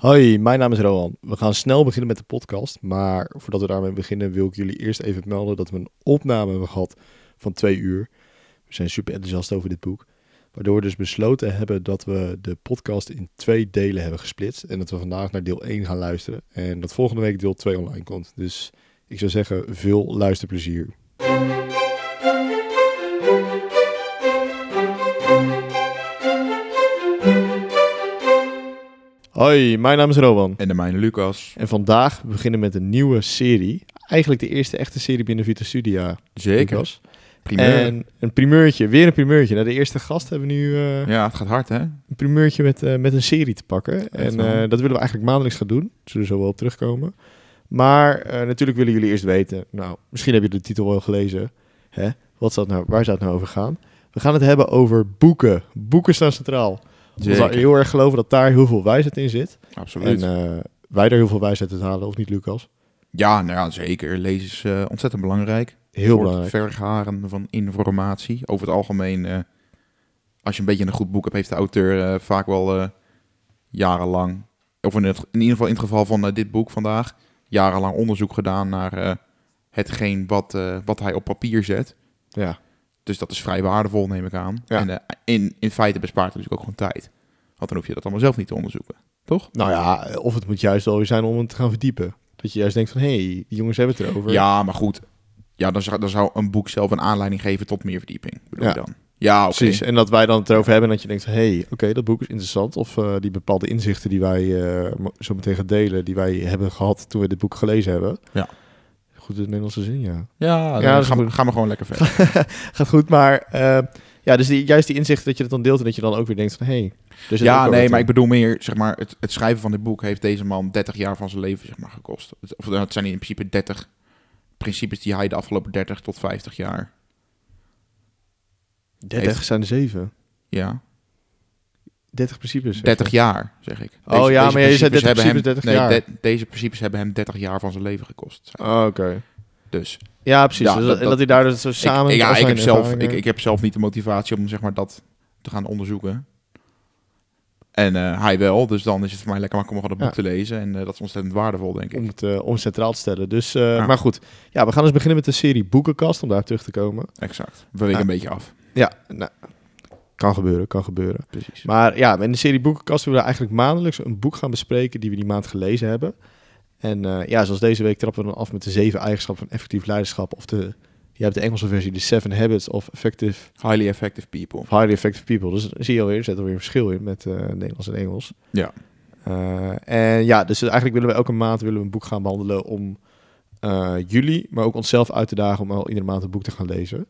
Hoi, mijn naam is Rohan. We gaan snel beginnen met de podcast, maar voordat we daarmee beginnen wil ik jullie eerst even melden dat we een opname hebben gehad van twee uur. We zijn super enthousiast over dit boek, waardoor we dus besloten hebben dat we de podcast in twee delen hebben gesplitst en dat we vandaag naar deel 1 gaan luisteren en dat volgende week deel 2 online komt. Dus ik zou zeggen, veel luisterplezier. Hoi, mijn naam is Rowan. En de mijne Lucas. En vandaag beginnen we met een nieuwe serie. Eigenlijk de eerste echte serie binnen Vita Studia. Zeker. Lucas. Primeur. En een primeurtje, weer een primeurtje. Nou, de eerste gast hebben we nu eh, Ja, het gaat hard, hè? een primeurtje met, eh, met een serie te pakken. En eh, dat willen we eigenlijk maandelijks gaan doen. Zullen we zo wel op terugkomen. Maar natuurlijk willen jullie eerst weten. Nou, misschien heb je de titel wel gelezen. Hè? Wat zou het nou, waar zou het nou over gaan? We gaan het hebben over boeken. Boeken staan centraal. We Zeker. heel erg geloven dat daar heel veel wijsheid in zit. Absoluut. En eh, wij er heel veel wijsheid uit halen, of niet, Lucas? ja, nou ja, zeker. Lezen is eh, ontzettend belangrijk. Heel belangrijk. het vergaren van informatie. Over het algemeen, eh, als je een beetje een goed boek hebt, heeft de auteur vaak wel jarenlang, of in, het, in ieder geval in het geval van dit boek vandaag, jarenlang onderzoek gedaan naar hetgeen wat, wat hij op papier zet. Ja. Dus dat is vrij waardevol, neem ik aan. Ja. En eh, in, in feite bespaart het natuurlijk ook gewoon tijd. Want dan hoef je dat allemaal zelf niet te onderzoeken. Toch? Nou ja, of het moet juist wel weer zijn om het te gaan verdiepen. Dat je juist denkt van, hé, hey, die jongens hebben het erover. Ja, maar goed. Ja, dan zou, dan zou een boek zelf een aanleiding geven tot meer verdieping. Bedoel Ja. je dan? Ja. Precies. En dat wij dan het erover hebben en dat je denkt, hé, hey, oké, dat boek is interessant. Of eh, die bepaalde inzichten die wij eh, zo meteen gaan delen, die wij hebben gehad toen we dit boek gelezen hebben. Ja. Goed in het Nederlandse zin, ja. Ja, dan Ja, dat is gaan, we, gaan we gewoon lekker verder. Gaat goed, maar eh, ja, dus die, juist die inzichten dat je het dan deelt en dat je dan ook weer denkt van. Hey, ook ja, nee, maar in. ik bedoel meer, zeg maar, het, het schrijven van dit boek heeft deze man 30 jaar van zijn leven, zeg maar, gekost. Het, of, het zijn in principe 30 principes die hij de afgelopen 30 tot 50 jaar, 30 heeft- zijn er zeven. ja, 30 principes. zeg 30 je. jaar, zeg ik. Oh ja, maar je zei 30 hebben hem, principes, 30 nee, jaar. de- deze principes hebben hem 30 jaar van zijn leven gekost. Oh, Oké. Dus Ja, precies. Ja, Dus dat- dat, dat hij daar dus zo samen... ik, ja, ik heb, zelf, ik, ik heb zelf niet de motivatie om zeg maar, dat te gaan onderzoeken. En eh, hij wel, dus dan is het voor mij lekker makkelijk om gewoon het boek te lezen. En eh, dat is ontzettend waardevol, denk om ik. het, eh, om het centraal te stellen. Dus, Ja. Maar goed, ja, we gaan dus beginnen met de serie Boekenkast, om daar terug te komen. Exact. We weken een beetje af. Ja, nou, kan gebeuren, kan gebeuren. Precies. Maar ja, in de serie Boekenkast willen we eigenlijk maandelijks een boek gaan bespreken die we die maand gelezen hebben. En eh, ja, zoals deze week trappen we dan af met de zeven eigenschappen van effectief leiderschap. Of de, je hebt de Engelse versie, de Seven Habits of Effective, Highly effective people. Highly Effective People. Dus zie je alweer, er zit alweer een verschil in met eh, Nederlands en Engels. Ja. Eh, en ja, dus eigenlijk willen we elke maand willen we een boek gaan behandelen om jullie, maar ook onszelf uit te dagen om al iedere maand een boek te gaan lezen.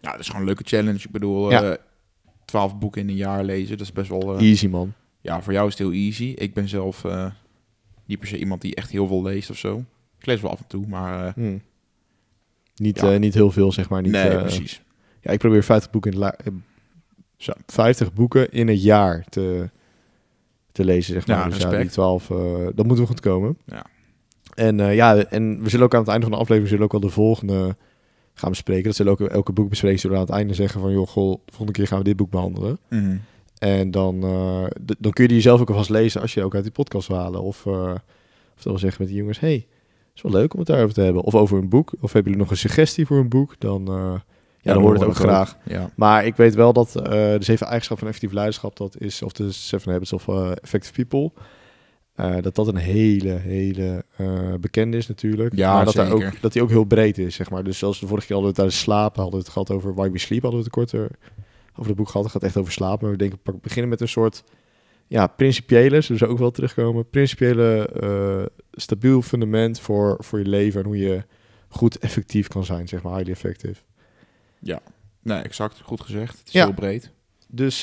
Ja, dat is gewoon een leuke challenge. Ik bedoel, Ja. 12 boeken in een jaar lezen, dat is best wel... eh, Easy man. ja, voor jou is het heel easy. Ik ben zelf eh, niet per se iemand die echt heel veel leest of zo. Ik lees wel af en toe, maar... eh, Hm. Niet, Ja. niet heel veel, zeg maar. Niet, nee, precies. Ja, ik probeer 50 boeken in, zo, 50 boeken in het jaar te, te lezen, zeg maar. Ja, dus ja, die 12, eh dat moeten we goed komen. Ja. En ja, en we zullen ook aan het einde van de aflevering zullen ook wel de volgende gaan bespreken. Dat zullen ook elke boek bespreken, zullen we aan het einde zeggen van, joh, goh, de volgende keer gaan we dit boek behandelen. Mhm. En dan, eh, dan kun je die zelf ook alvast lezen als je ook uit die podcast wil halen. Of, eh of dan wel zeggen met die jongens, hey, is wel leuk om het daarover te hebben. Of over een boek. Of hebben jullie nog een suggestie voor een boek? Dan, eh, ja, dan hoort het ook graag. Ja. Maar ik weet wel dat de zeven eigenschappen van effectief leiderschap, dat is, of de seven habits of effective people, eh, dat dat een hele, hele eh bekende is natuurlijk. Ja, maar dat, zeker. ook, dat die ook heel breed is, zeg maar. Dus zoals de vorige keer hadden we het tijdens slapen, hadden we het gehad over Why We Sleep, hadden we het kort eh, over het boek gehad. Het gaat echt over slapen. Maar we denken, beginnen met een soort, ja, principiële, ze ook wel terugkomen, principiële, stabiel fundament voor, voor je leven en hoe je goed effectief kan zijn, zeg maar, highly effective. Nee, exact. Goed gezegd. Het is Ja. heel breed. Dus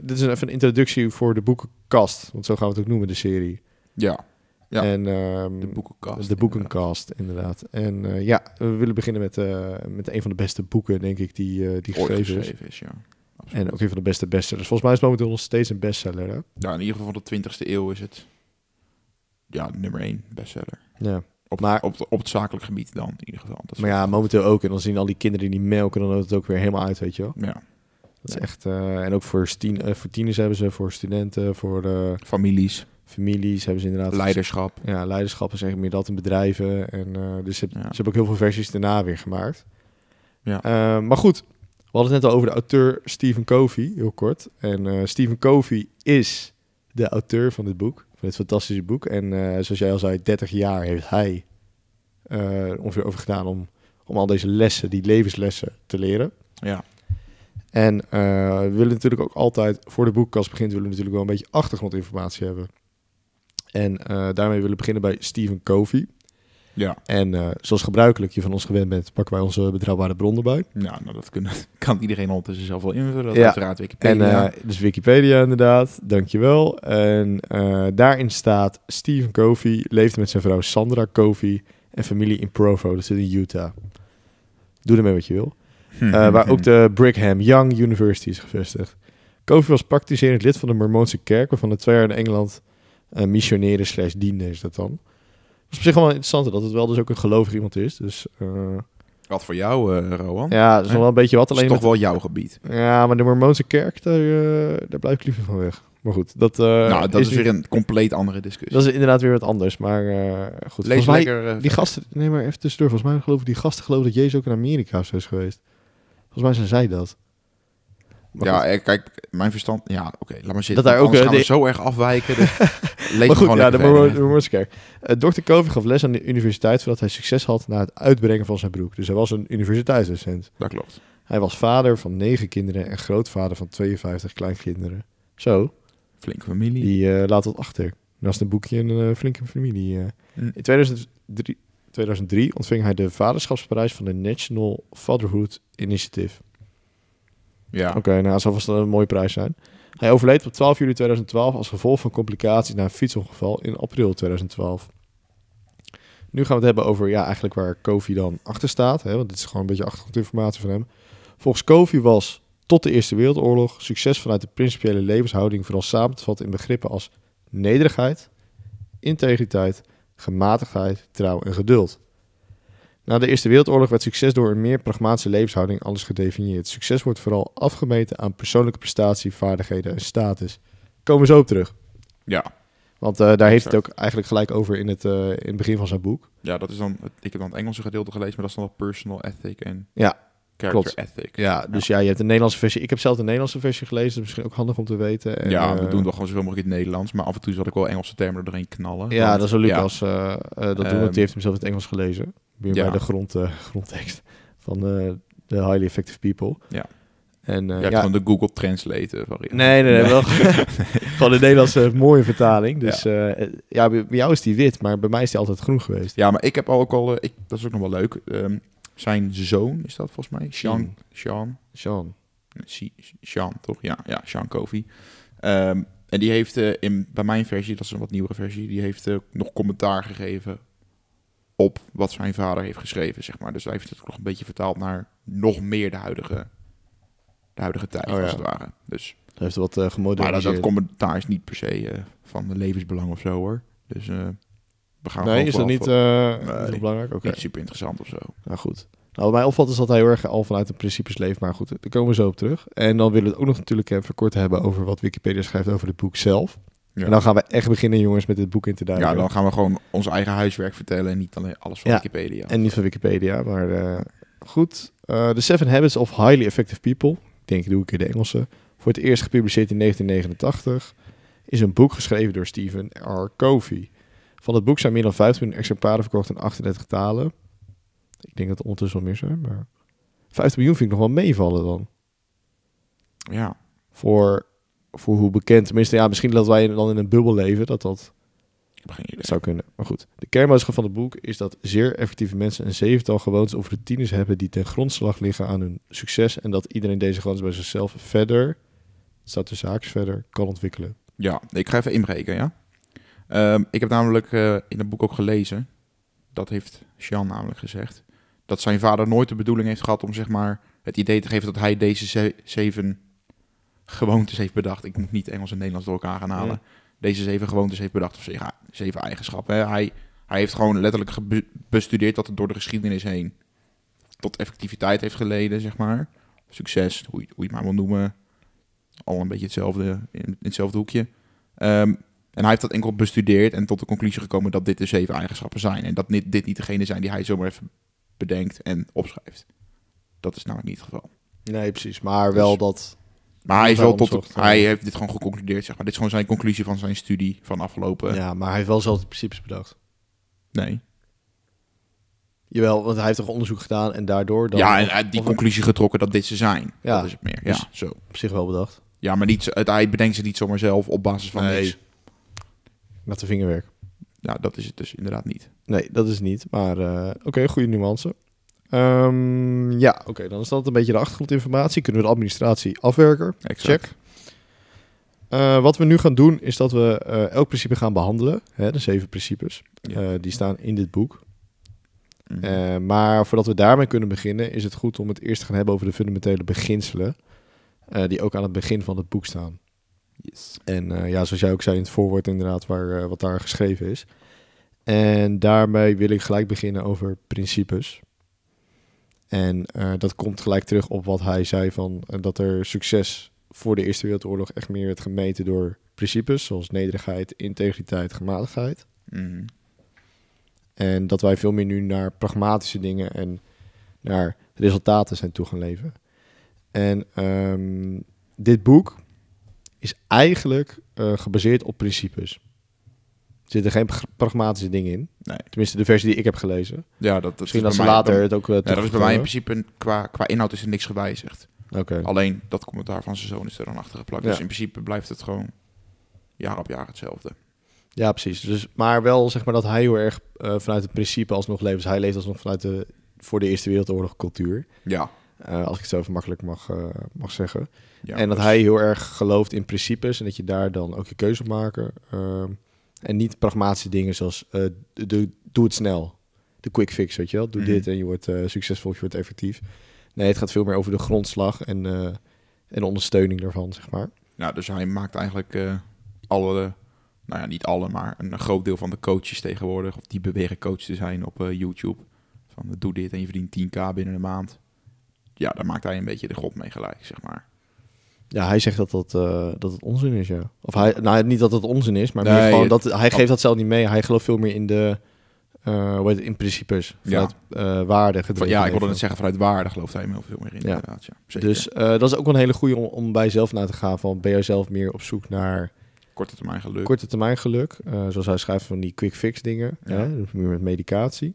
dit is even een introductie voor de boekenkast. Want zo gaan we het ook noemen, de serie. Ja. Ja. En, ehm, De boekenkast. De boekenkast, inderdaad. En eh, ja, we willen beginnen met, eh, met een van de beste boeken, denk ik, die, eh, die geschreven, geschreven is. ja. Absoluut. En ook een van de beste bestsellers. Volgens mij is het momenteel nog steeds een bestseller, hè? Ja, in ieder geval van de 20e eeuw is het ja, nummer 1 bestseller. Ja. Op, Maar- op, op het zakelijk gebied dan, in ieder geval. Dat is Maar ja, momenteel ook. En dan zien al die kinderen die melken, dan loopt het ook weer helemaal uit, weet je wel. ja. Dat is Ja. echt... eh, en ook voor, stien, eh, voor tieners hebben ze, voor studenten, voor... eh, Families. Families hebben ze inderdaad... Leiderschap. Ja, leiderschap is eigenlijk meer dat in bedrijven. En, eh, dus ze, Ja. ze hebben ook heel veel versies daarna weer gemaakt. Ja. Eh, maar goed, we hadden het net al over de auteur Stephen Covey, heel kort. En eh, Stephen Covey is de auteur van dit boek, van dit fantastische boek. En zoals jij al zei, 30 jaar heeft hij ongeveer over gedaan om, om al deze lessen, die levenslessen, te leren. Ja. En we willen natuurlijk ook altijd, voor de boekkast begint, willen we natuurlijk wel een beetje achtergrondinformatie hebben. En eh, daarmee willen we beginnen bij Stephen Covey. Ja. En eh, zoals gebruikelijk je van ons gewend bent, pakken wij onze betrouwbare bron erbij. Ja, nou dat kunnen, kan iedereen ondertussen zelf wel invullen. Dat Ja. uiteraard En Wikipedia. eh, dus Wikipedia inderdaad, dankjewel. En daarin staat Stephen Covey leefde met zijn vrouw Sandra Covey en familie in Provo, dat zit in Utah. Doe ermee wat je wil. Hm, hm, waar hm. ook de Brigham Young University is gevestigd. Covey was praktiserend lid van de Mormoonse kerk, waarvan de twee jaar in Engeland eh missioneren slash diende is dat dan. Dat is op zich wel interessant dat het wel dus ook een gelovig iemand is. Dus eh, Wat voor jou, eh Rowan? ja, dat is nog wel een beetje wat. dat is Alleen toch met- wel jouw gebied. Ja, maar de Mormoonse kerk, daar, eh, daar blijf ik liever van weg. Maar goed, dat, eh, nou, dat is, weer een compleet andere discussie. Dat is inderdaad weer wat anders, maar eh, goed. Lees volgens mij, lekker... eh, die gasten, nee maar even tussendoor, volgens mij geloven die gasten geloven dat Jezus ook in Amerika of zo is geweest. Volgens mij zijn zij dat. Maar ja, goed. eh, kijk, mijn verstand... Ja, oké, laat maar zitten. Dat daar ook, eh, de- zo erg afwijken. Dus lees maar goed, ja, de kerk. Eh, Dr. Covey gaf les aan de universiteit voordat hij succes had na het uitbrengen van zijn broek. Dus hij was een universiteitsdocent. Dat klopt. Hij was vader van negen kinderen en grootvader van 52 kleinkinderen. Zo, Flinke familie. die eh, laat wat achter. Naast een boekje een eh, flinke familie. eh. Hm. In 2003, 2003 ontving hij de vaderschapsprijs van de National Fatherhood Initiative. Ja. Oké, nou, dat zal vast een mooie prijs zijn. Hij overleed op 12 juli 2012 als gevolg van complicaties na een fietsongeval in april 2012. Nu gaan we het hebben over ja, eigenlijk waar Kofi dan achter staat. Hè, want dit is gewoon een beetje achtergrondinformatie van hem. Volgens Kofi was tot de Eerste Wereldoorlog succes vanuit de principiële levenshouding vooral samen te vatten in begrippen als nederigheid, integriteit, gematigdheid, trouw en geduld. Na de Eerste Wereldoorlog werd succes door een meer pragmatische levenshouding alles gedefinieerd. Succes wordt vooral afgemeten aan persoonlijke prestatie, vaardigheden en status. Komen we zo op terug. Ja. Want eh, daar heeft het ook eigenlijk gelijk over in het, eh, in het begin van zijn boek. ja, dat is dan... het- Ik heb dan het Engelse gedeelte gelezen, maar dat is dan wel personal ethic en Ja, character klopt. ethic. Ja, dus ja. je hebt een Nederlandse versie. Ik heb zelf de Nederlandse versie gelezen. Dat is misschien ook handig om te weten. En, ja, we eh, doen toch gewoon zoveel mogelijk in het Nederlands. Maar af en toe zal ik wel Engelse termen er doorheen knallen. Ja, Want- dat is wel ja, Lucas. eh, dat doen, Ehm, want die heeft hem zelf in het Engels gelezen. Weer ja. bij de grond, eh, grondtekst van eh, de Highly Effective People. Ja. En eh, ja, gewoon de Google Translate variant. Nee, nee, nee. Wel, gewoon de Nederlandse mooie vertaling. Dus ja, ja bij, jou is die wit, maar bij mij is die altijd groen geweest. Ja, maar ik heb ook al... ik, dat is ook nog wel leuk. Ehm, zijn zoon is dat volgens mij? Sean. Sean. Sean. Si- Sean, toch? Ja, ja Sean Kofi. Ehm, en die heeft eh, in, bij mijn versie, dat is een wat nieuwere versie, die heeft nog commentaar gegeven op wat zijn vader heeft geschreven, zeg maar. Dus hij heeft het ook nog een beetje vertaald naar nog meer de huidige, de huidige tijd, Oh, ja. als het ware. Dus, Hij heeft wat uh, maar dat, gemoderniseerd. dat commentaar is niet per se eh, van de levensbelang of zo, hoor. Dus eh, we gaan nee, is dat niet, Nee. belangrijk? Niet super interessant of zo. nou goed. Nou, wat mij opvalt is dat hij heel erg al vanuit de principes leeft. Maar goed, daar komen we zo op terug. En dan willen we het ook nog natuurlijk even kort hebben over wat Wikipedia schrijft over het boek zelf. Ja. En dan gaan we echt beginnen, jongens, met dit boek in te duiken. ja, dan gaan we gewoon ons eigen huiswerk vertellen en niet alleen alles van Ja. Wikipedia. En niet van Wikipedia, maar eh, goed. Eh, The Seven Habits of Highly Effective People. Ik denk, doe ik in de Engelse. Voor het eerst gepubliceerd in 1989. Is een boek geschreven door Stephen R. Covey. Van het boek zijn meer dan 15 miljoen exemplaren verkocht in 38 talen. Ik denk dat het ondertussen wel meer zijn, maar... 15 miljoen vind ik nog wel meevallen dan. Ja, Voor, voor hoe bekend... Tenminste, ja, misschien dat wij dan in een bubbel leven, dat dat zou kunnen. Maar goed, de kernboodschap van het boek is dat zeer effectieve mensen een zevental gewoontes of routines hebben die ten grondslag liggen aan hun succes en dat iedereen deze gewoontes bij zichzelf verder, staat de zaakjes verder, kan ontwikkelen. Ja, ik ga even inbreken, ja. Ehm, ik heb namelijk eh, in het boek ook gelezen, dat heeft Sean namelijk gezegd, dat zijn vader nooit de bedoeling heeft gehad om zeg maar het idee te geven dat hij deze ze- zeven gewoontes heeft bedacht. Ik moet niet Engels en Nederlands door elkaar gaan halen. Ja. Deze zeven gewoontes heeft bedacht, of ze- ja, zeven eigenschappen. Hè. Hij, hij heeft gewoon letterlijk bestudeerd dat het door de geschiedenis heen tot effectiviteit heeft geleden, zeg maar. Succes, hoe je, hoe je het maar wil noemen. Al een beetje hetzelfde, in, in hetzelfde hoekje. Ehm, En hij heeft dat enkel bestudeerd en tot de conclusie gekomen dat dit de zeven eigenschappen zijn. En dat dit, dit niet degene zijn die hij zomaar even bedenkt en opschrijft. Dat is namelijk niet het geval. Nee, precies. Maar wel Dus- dat... Maar hij, is wel tot, hij heeft dit gewoon geconcludeerd, zeg maar. Dit is gewoon zijn conclusie van zijn studie van afgelopen... Ja, maar hij heeft wel zelf de principes bedacht. Nee. Jawel, want hij heeft toch onderzoek gedaan en daardoor dan... ja, en hij heeft die conclusie getrokken dat dit ze zijn. Ja. Dat is het meer. Dus- ja, zo. op zich wel bedacht. Ja, maar niet, het- hij bedenkt ze niet zomaar zelf op basis van Nee. niks. Met de vingerwerk. Ja, dat is het dus inderdaad niet. Nee, dat is niet. Maar eh, oké, goede nuance. Ehm, ja, oké, dan is dat een beetje de achtergrondinformatie. Kunnen we de administratie afwerken? Exact. Check. Eh, wat we nu gaan doen, is dat we eh, elk principe gaan behandelen. Hè, de zeven principes. Ja. Eh, die staan in dit boek. Mhm. Maar voordat we daarmee kunnen beginnen, is het goed om het eerst te gaan hebben over de fundamentele beginselen. die ook aan het begin van het boek staan. Yes. En ja, zoals jij ook zei in het voorwoord inderdaad, waar, wat daar geschreven is. En daarmee wil ik gelijk beginnen over principes. En eh, dat komt gelijk terug op wat hij zei van eh, dat er succes voor de Eerste Wereldoorlog echt meer werd gemeten door principes, zoals nederigheid, integriteit, gematigdheid. Mhm. En dat wij veel meer nu naar pragmatische dingen en naar resultaten zijn toe gaan leven. En ehm, dit boek is eigenlijk eh, gebaseerd op principes. Er zitten geen pra- pragmatische dingen in. Nee. Tenminste, de versie die ik heb gelezen. Ja, dat, dat Misschien ze later het ook uh, Ja, dat is bij mij in principe qua, qua inhoud is er niks gewijzigd. Oké. Alleen dat commentaar van zijn zoon is er dan achter geplakt. Ja. Dus in principe blijft het gewoon jaar op jaar hetzelfde. Ja, precies. Dus, maar wel zeg maar dat hij heel erg eh, vanuit het principe alsnog leeft. Dus hij leeft alsnog vanuit de voor de Eerste Wereldoorlog cultuur. Ja. Eh, als ik het zo even makkelijk mag, mag zeggen. ja en dat dus- hij heel erg gelooft in principes en dat je daar dan ook je keuze op maken. Ehm, en niet pragmatische dingen zoals eh, doe, doe het snel. De quick fix, weet je wel. Doe Mhm. dit en je wordt eh, succesvol, je wordt effectief. Nee, het gaat veel meer over de grondslag en, eh, en de ondersteuning daarvan, zeg maar. Ja, dus hij maakt eigenlijk alle, nou ja, niet alle, maar een groot deel van de coaches tegenwoordig, of die beweren coach te zijn op YouTube. Van doe dit en je verdient 10k binnen een maand. Ja, daar maakt hij een beetje de god mee gelijk, zeg maar. Ja, hij zegt dat, dat, eh, dat het onzin is, ja. Of hij, nou, niet dat het onzin is, maar meer gewoon dat hij geeft dat zelf niet mee. Hij gelooft veel meer in de, eh, hoe heet het, in principes, Ja. vanuit eh waarde. Gedreven ja, ik wilde net zeggen, vanuit waarde gelooft hij heel veel meer in, Ja. inderdaad. Ja, zeker. Dus dat is ook wel een hele goede om, om bij jezelf na te gaan. Van, ben jij zelf meer op zoek naar Korte termijn geluk. korte termijn geluk? Zoals hij schrijft van die quick fix dingen. Ja. Hè? Dus meer met medicatie.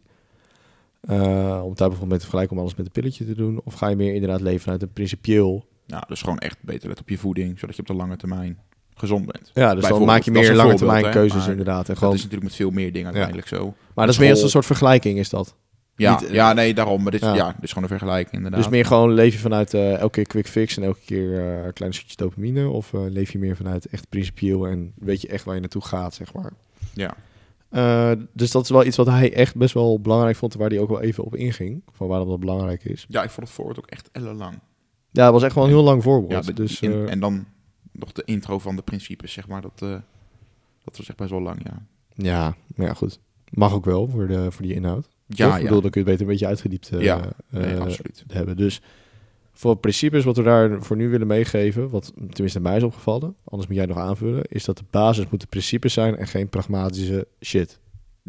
Om daar bijvoorbeeld mee te vergelijken om alles met een pilletje te doen. Of ga je meer inderdaad leven vanuit een principieel... Ja, dus gewoon echt beter let op je voeding, zodat je op de lange termijn gezond bent. Ja, dus dan maak je dat meer lange termijn hè, keuzes inderdaad. En Dat gewoon, is natuurlijk met veel meer dingen uiteindelijk zo. maar dat is meer als een soort vergelijking is dat. Ja, niet- ja, nee, daarom. Maar dit, Ja. ja. dit is gewoon een vergelijking inderdaad. Dus meer gewoon leef je vanuit eh, elke keer quick fix en elke keer eh, een klein stukje dopamine? Of eh, leef je meer vanuit echt principieel en weet je echt waar je naartoe gaat, zeg maar? Ja. Dus dat is wel iets wat hij echt best wel belangrijk vond, waar hij ook wel even op inging, van waarom dat belangrijk is. ja, ik vond het voorwoord ook echt ellenlang. Ja, het was echt wel een heel lang voorbeeld. Ja, de- dus, in- eh, en dan nog de intro van de principes, zeg maar. Dat, eh, dat was echt best wel lang, ja. ja, maar ja, goed. Mag ook wel voor, de, voor die inhoud. Ja, Toch? Ik ja. bedoel, dan kun je het beter een beetje uitgediept eh, Ja, nee, absoluut. hebben. Dus voor principes wat we daar voor nu willen meegeven, wat tenminste mij is opgevallen, anders moet jij nog aanvullen, is dat de basis moeten principes zijn en geen pragmatische shit.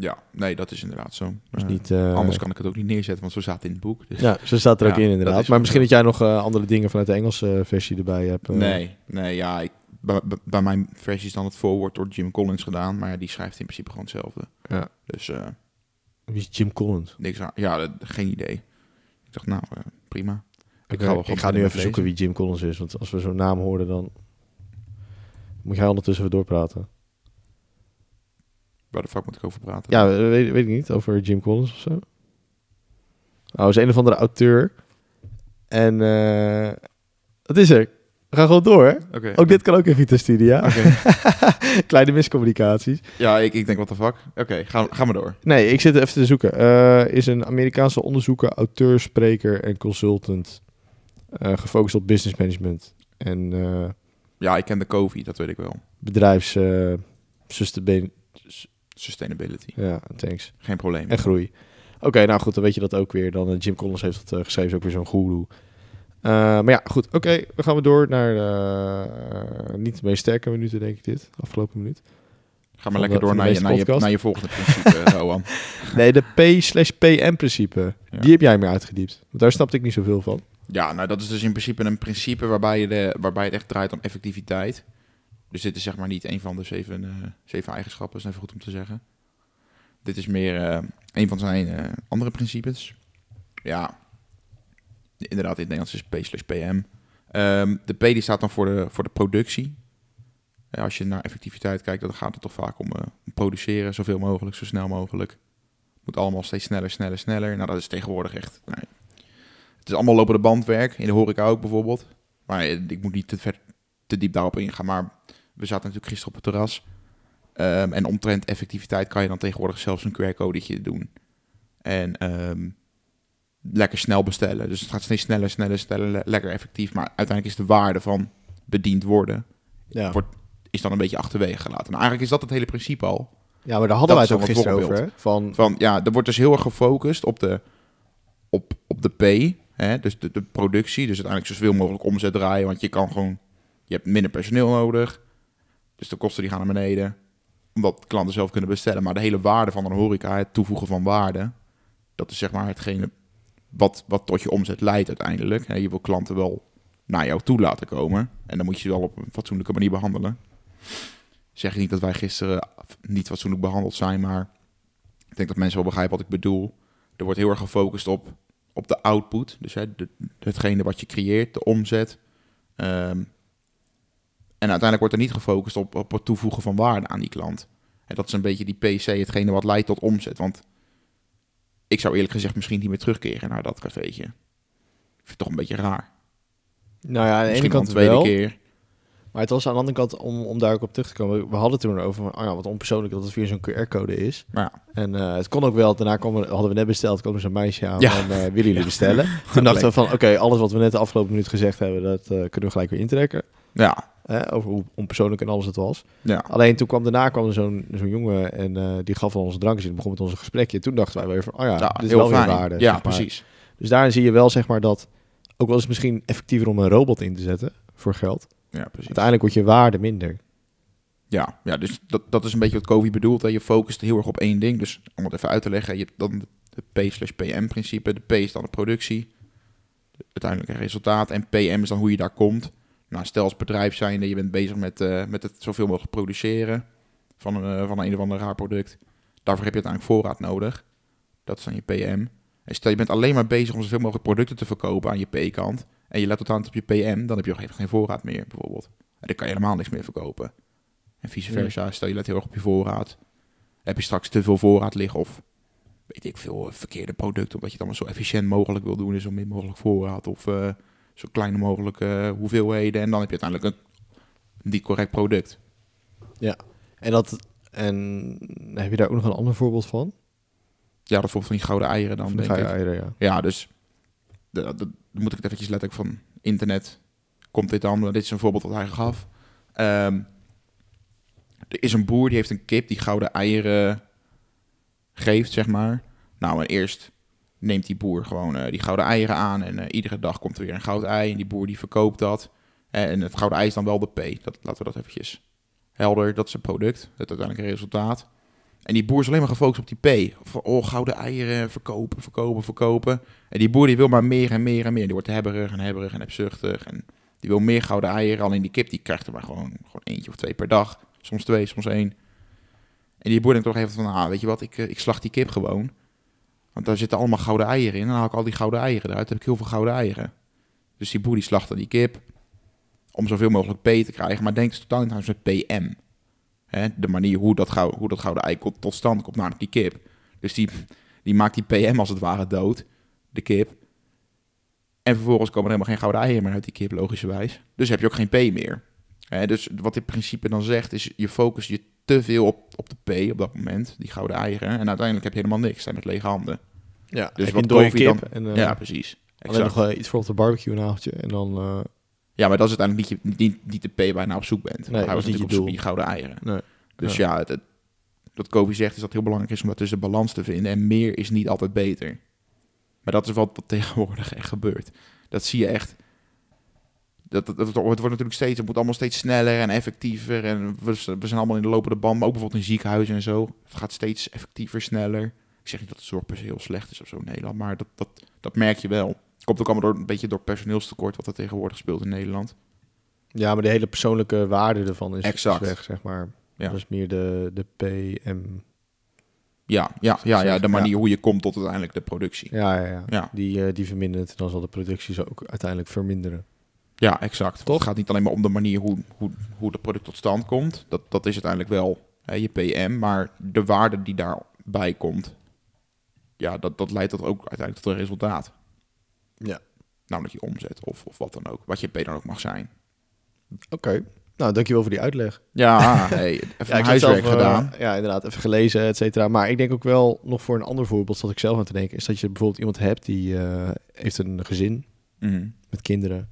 Ja, nee, dat is inderdaad zo. Dus niet, eh, anders kan ik het ook niet neerzetten, want zo staat in het boek. Dus. Ja, zo staat er ook in inderdaad. Maar misschien dat jij nog eh, andere dingen vanuit de Engelse versie erbij hebt. Nee, nee, ja. Ik, bij, mijn versie is dan het voorwoord door Jim Collins gedaan, maar ja, die schrijft in principe gewoon hetzelfde. Ja. Dus Wie is Jim Collins? niks aan. Ja, dat- geen idee. Ik dacht, nou, prima. Ik, ga ik ga nu even zoeken wie Jim Collins is. Want als we zo'n naam horen, dan moet jij ondertussen even doorpraten. Waar de fuck moet ik over praten? Ja, weet, weet ik niet. Over Jim Collins of zo. Oh, is een of andere auteur. En eh wat is er? We gaan gewoon door? Oké. Ook dit kan ook in Vita Studia. Oké. Kleine miscommunicaties. Ja, ik, ik denk, wat de fuck. Oké, ga, ga maar door. Nee, ik zit even te zoeken. Eh, is een Amerikaanse onderzoeker, auteur, spreker en consultant. eh, gefocust op business management en Ja, ik ken de COVID, dat weet ik wel. bedrijfs... sustain- Sustainability. ja, thanks. Geen probleem. En groei. Oké, nou goed, dan weet je dat ook weer. Dan eh, Jim Collins heeft dat eh, geschreven, is ook weer zo'n guru. Eh, maar ja, goed. Oké, we gaan we door naar niet de meest sterke minuten, denk ik dit. Afgelopen minuut. Ga maar Van lekker de- door naar je, naar, je, naar je volgende principe, Rowan. Nee, de P slash PM principe. Ja. Die heb jij meer uitgediept. Want daar snapte ik niet zoveel van. Ja, nou dat is dus in principe een principe waarbij, je de, waarbij het echt draait om effectiviteit. Dus dit is zeg maar niet een van de zeven, eh, zeven eigenschappen, is even goed om te zeggen. Dit is meer eh, een van zijn eh, andere principes. Ja, inderdaad in het Nederlands is P slash PM. Ehm, de P die staat dan voor de, voor de productie. Als je naar effectiviteit kijkt, dan gaat het toch vaak om, produceren, zoveel mogelijk, zo snel mogelijk. Moet allemaal steeds sneller, sneller, sneller. Nou, dat is tegenwoordig echt... nee. Het is allemaal lopende bandwerk, in de horeca ook bijvoorbeeld. Maar ik moet niet te, ver, te diep daarop ingaan. Maar we zaten natuurlijk gisteren op het terras. Ehm, en omtrent effectiviteit kan je dan tegenwoordig zelfs een QR-codetje doen. En ehm, lekker snel bestellen. Dus het gaat steeds sneller, sneller, sneller, le- lekker effectief. Maar uiteindelijk is de waarde van bediend worden, Ja, Wordt- is dan een beetje achterwege gelaten. Nou, eigenlijk is dat het hele principe al. ja maar daar hadden wij het ook gisteren over. Hè? Van, Van, ja, er wordt dus heel erg gefocust op de, op, op de P, hè, dus de, de productie. Dus uiteindelijk zoveel mogelijk omzet draaien, want je kan gewoon, je hebt minder personeel nodig. Dus de kosten die gaan naar beneden, omdat klanten zelf kunnen bestellen. Maar de hele waarde van een horeca, het toevoegen van waarde, dat is zeg maar hetgene wat, wat tot je omzet leidt uiteindelijk. Je wil klanten wel naar jou toe laten komen. En dan moet je ze wel op een fatsoenlijke manier behandelen. Zeg niet dat wij gisteren niet fatsoenlijk behandeld zijn, maar ik denk dat mensen wel begrijpen wat ik bedoel. Er wordt heel erg gefocust op, op de output. Dus hè, hetgene wat je creëert, de omzet. Ehm, en uiteindelijk wordt er niet gefocust op, op het toevoegen van waarde aan die klant. En dat is een beetje die PC, hetgene wat leidt tot omzet. Want ik zou eerlijk gezegd misschien niet meer terugkeren naar dat cafeetje. Ik vind het toch een beetje raar. nou ja, aan de ene Misschien kant een tweede wel. keer. Maar het was aan de andere kant, om, om daar ook op terug te komen. We hadden toen over, oh ja, wat onpersoonlijk dat het via zo'n QR-code is. Ja, En eh, het kon ook wel, daarna kwam er, hadden we net besteld, kwam er zo'n meisje aan Ja. en eh, willen jullie bestellen? Toen dachten we van, oké, alles wat we net de afgelopen minuut gezegd hebben, dat eh, kunnen we gelijk weer intrekken. ja, Hè, over hoe onpersoonlijk en alles het was. ja. Alleen toen kwam daarna kwam er zo'n zo'n jongen en eh, die gaf al onze drankjes en begon met onze gesprekje. Toen dachten wij weer van, oh ja, Ja, dit is heel wel weer fijn. waarde. Ja, zeg maar. precies. Dus daarin zie je wel zeg maar dat, ook wel eens misschien effectiever om een robot in te zetten voor geld. Ja, precies. Uiteindelijk wordt je waarde minder. Ja, ja dus dat, dat is een beetje wat Covey bedoelt. Hè. Je focust heel erg op één ding. Dus om het even uit te leggen, je hebt dan de P slash PM principe. De P is dan de productie, uiteindelijk het resultaat. En PM is dan hoe je daar komt. Nou, stel als bedrijf zijnde, je bent bezig met, eh, met het zoveel mogelijk produceren van een, eh, van een, een of ander raar product. Daarvoor heb je uiteindelijk voorraad nodig. Dat is dan je PM. En stel je bent alleen maar bezig om zoveel mogelijk producten te verkopen aan je P-kant. En je let tot aan op je PM, dan heb je ook even geen voorraad meer bijvoorbeeld. En dan kan je helemaal niks meer verkopen. En vice versa, stel je let heel erg op je voorraad. Heb je straks te veel voorraad liggen of weet ik veel verkeerde producten, omdat je het allemaal zo efficiënt mogelijk wil doen, en zo min mogelijk voorraad of eh, zo klein mogelijk eh, hoeveelheden. En dan heb je uiteindelijk een niet correct product. En, dat, en heb je daar ook nog een ander voorbeeld van? Ja, dat bijvoorbeeld van die gouden eieren dan, Van denk ga je ik. eieren, ja. Ja, dus dan moet ik het eventjes letterlijk van internet. Komt dit dan? Dit is een voorbeeld wat hij gaf. Ehm, er is een boer die heeft een kip die gouden eieren geeft, zeg maar. Nou, en eerst neemt die boer gewoon eh, die gouden eieren aan en eh, iedere dag komt er weer een goud ei en die boer die verkoopt dat. Eh, en het gouden ei is dan wel de P. Dat, laten we dat eventjes helder. Dat is een product, het uiteindelijke resultaat. En die boer is alleen maar gefocust op die P. Van, oh, gouden eieren, verkopen, verkopen, verkopen. En die boer die wil maar meer en meer en meer. Die wordt hebberig en hebberig en hebzuchtig. En die wil meer gouden eieren. Alleen die kip die krijgt er maar gewoon, gewoon eentje of twee per dag. Soms twee, soms één. En die boer denkt toch even van, ah, weet je wat, ik, ik slag die kip gewoon. Want daar zitten allemaal gouden eieren in. En dan haal ik al die gouden eieren eruit. Dan heb ik heel veel gouden eieren. Dus die boer die slacht dan die kip. Om zoveel mogelijk P te krijgen. Maar denkt dus totaal niet aan zijn PM. Hè, de manier hoe dat, gou- hoe dat gouden ei tot, stand komt, namelijk die kip. Dus die, die maakt die PM als het ware dood, de kip. En vervolgens komen er helemaal geen gouden eieren meer uit die kip, logischerwijs. Dus heb je ook geen P meer. Dus wat dit principe dan zegt, is je focust je te veel op, op de P op dat moment, die gouden eieren. En uiteindelijk heb je helemaal niks, je met lege handen. Ja, Dus wat Kofi kip dan- en eh, ja, precies. alleen Exact. nog eh, iets voor op de barbecue een avondje en dan... eh, Ja, maar dat is uiteindelijk niet, je, niet, niet de P waar je naar op zoek bent. Nee, hij dat was niet natuurlijk je op zoek gouden eieren. nee. Dus ja, het, het- wat Kofi zegt is dat het heel belangrijk is om daartussen balans te vinden. En meer is niet altijd beter. Maar dat is wat, wat tegenwoordig echt gebeurt. Dat zie je echt. Dat, dat, dat- het wordt natuurlijk steeds, het moet allemaal steeds sneller en effectiever. En we, we zijn allemaal in de lopende band, maar ook bijvoorbeeld in ziekenhuizen en zo. Het gaat steeds effectiever, sneller. Ik zeg niet dat de zorg per se heel slecht is of zo in Nederland, maar dat, dat, dat merk je wel. Komt ook allemaal door, een beetje door personeelstekort wat er tegenwoordig speelt in Nederland. Ja, maar de hele persoonlijke waarde ervan is, is Exact. weg, zeg maar. Ja. Dat is meer de, de PM. Ja, ja, ja, ja, de Ja. manier hoe je komt tot uiteindelijk de productie. Ja, ja, ja. Ja. Die, eh, die vermindert. Dan zal de productie zo ook uiteindelijk verminderen. Ja, exact. Toch? Het gaat niet alleen maar om de manier hoe, hoe, hoe het product tot stand komt. Dat, dat is uiteindelijk wel hè, je PM, maar de waarde die daarbij komt, ja, dat, dat leidt tot ook uiteindelijk tot een resultaat. Ja. Namelijk je omzet of, of wat dan ook. Wat je P dan ook mag zijn. Oké. Nou, dankjewel voor die uitleg. Ja, hey, even Ja, huiswerk zelf, eh, gedaan. ja, inderdaad. Even gelezen, et cetera. Maar ik denk ook wel nog voor een ander voorbeeld, dat ik zelf aan te denken, is dat je bijvoorbeeld iemand hebt die eh, heeft een gezin Mhm. met kinderen,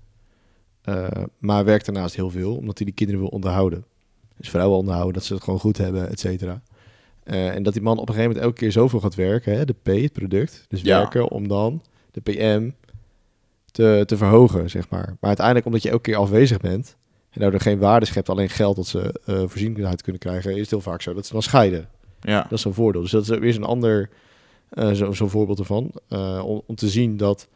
eh, maar werkt daarnaast heel veel, omdat hij die kinderen wil onderhouden. Dus vrouwen onderhouden, dat ze het gewoon goed hebben, et cetera. Eh, en dat die man op een gegeven moment elke keer zoveel gaat werken, hè, de P, het product, dus Ja. werken om dan de PM te, te verhogen, zeg maar. Maar uiteindelijk, omdat je elke keer afwezig bent en daardoor geen waarde schept, alleen geld dat ze voorzienigheid kunnen krijgen, is het heel vaak zo dat ze dan scheiden. Ja, Dat is een voordeel. Dus dat is weer zo'n ander zo- zo'n voorbeeld ervan. Om, om te zien dat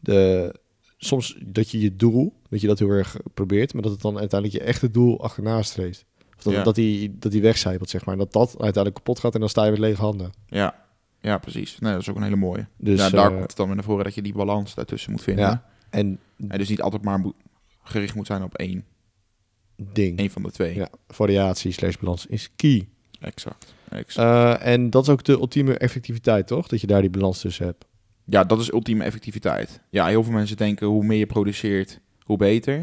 de, soms dat je je doel, dat je dat heel erg probeert, maar dat het dan uiteindelijk je echte doel achterna streeft. Of dat, Ja. dat, die, dat die wegcijpelt, zeg maar. En dat dat uiteindelijk kapot gaat en dan sta je met lege handen. ja, ja, precies. Nee, dat is ook een hele mooie. Dus, ja, daar eh, komt het dan weer naar voren dat je die balans daartussen moet vinden. Ja. en En dus niet altijd maar gericht moet zijn op één, ding. één van de twee. Ja, variatie slash balans is key. Exact. exact. Eh, en dat is ook de ultieme effectiviteit, toch? Dat je daar die balans tussen hebt. Ja, dat is ultieme effectiviteit. Ja, heel veel mensen denken hoe meer je produceert, hoe beter.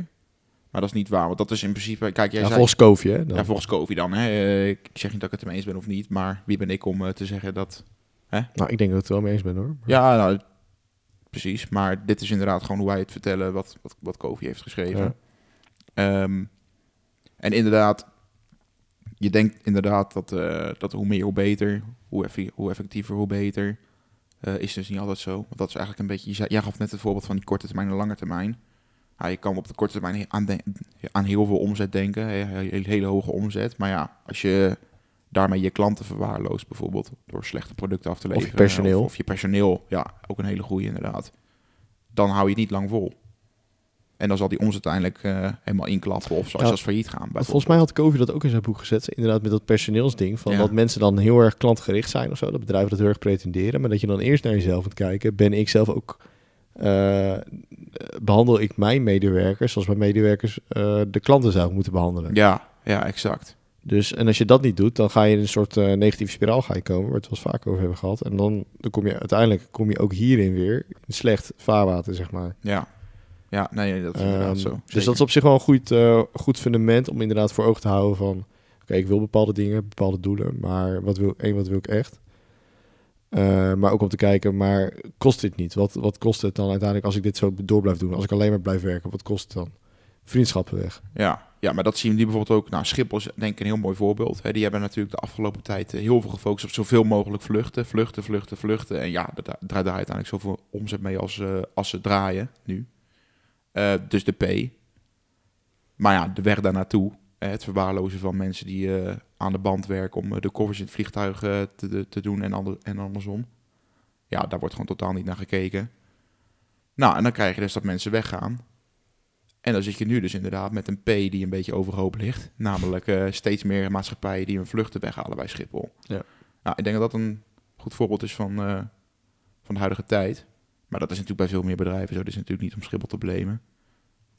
Maar dat is niet waar, want dat is in principe... Kijk, jij Ja, zei... volgens Kofi, hè? dan. Ja, volgens Kofi dan. Hè. Eh, Ik zeg niet dat ik het ermee eens ben of niet, maar wie ben ik om eh, te zeggen dat... Nou, ik denk dat ik het wel mee eens ben, hoor. Ja, nou, precies. Maar dit is inderdaad gewoon hoe wij het vertellen wat, wat, wat Kofi heeft geschreven. Ja. Ehm, en inderdaad, je denkt inderdaad dat, eh, dat hoe meer, hoe beter, hoe, effe- hoe effectiever, hoe beter. Eh, is dus niet altijd zo. Want dat is eigenlijk een beetje, je jij gaf net het voorbeeld van die korte termijn en lange termijn. Ja, je kan op de korte termijn aan, de- aan heel veel omzet denken, he- he- hele, hoge omzet. Maar ja, als je daarmee je klanten verwaarloost, bijvoorbeeld door slechte producten af te je leveren. personeel. Of, of je personeel, ja, ook een hele goede inderdaad. Dan hou je het niet lang vol. En dan zal die omzet uiteindelijk eh, helemaal inklappen of zelfs Ja, als failliet gaan. Volgens mij had Kofi dat ook in zijn boek gezet. Inderdaad, met dat personeelsding. Van Ja. dat mensen dan heel erg klantgericht zijn of zo. Dat bedrijven dat heel erg pretenderen. Maar dat je dan eerst naar jezelf moet kijken. Ben ik zelf ook. eh, behandel ik mijn medewerkers zoals mijn medewerkers eh, de klanten zouden moeten behandelen. Ja, ja, exact. Dus, en als je dat niet doet, dan ga je in een soort eh, negatieve spiraal ga je komen, waar we het wel eens vaak over hebben gehad. En dan, dan kom je uiteindelijk kom je ook hierin weer in slecht vaarwater, zeg maar. Ja, ja nee, dat is inderdaad Ehm, zo. dus dat is op zich wel een goed, eh, goed fundament om inderdaad voor ogen te houden van... Oké, ik wil bepaalde dingen, bepaalde doelen, maar wat wil, één, wat wil ik echt? Eh, maar ook om te kijken, maar kost dit niet? Wat, wat kost het dan uiteindelijk als ik dit zo door blijf doen? Als ik alleen maar blijf werken, wat kost het dan? Vriendschappen weg. Ja, ja, maar dat zien we nu bijvoorbeeld ook. Nou, Schiphol is denk ik een heel mooi voorbeeld. Hè. Die hebben natuurlijk de afgelopen tijd eh, heel veel gefocust op zoveel mogelijk vluchten. Vluchten, vluchten, vluchten. En ja, daar draait uiteindelijk zoveel omzet mee als, eh, als ze draaien nu. Eh, dus de P. Maar ja, de weg daar naartoe. het verwaarlozen van mensen die eh, aan de band werken om eh, de covers in het vliegtuig te, te- doen en, ander, en andersom. Ja, daar wordt gewoon totaal niet naar gekeken. Nou, en dan krijg je dus dat mensen weggaan. En dan zit je nu dus inderdaad met een P die een beetje overhoop ligt. Namelijk steeds meer maatschappijen die hun vluchten weghalen bij Schiphol. Ja. Nou, ik denk dat dat een goed voorbeeld is van, van de huidige tijd. Maar dat is natuurlijk bij veel meer bedrijven zo. Dit is natuurlijk niet om Schiphol te blamen.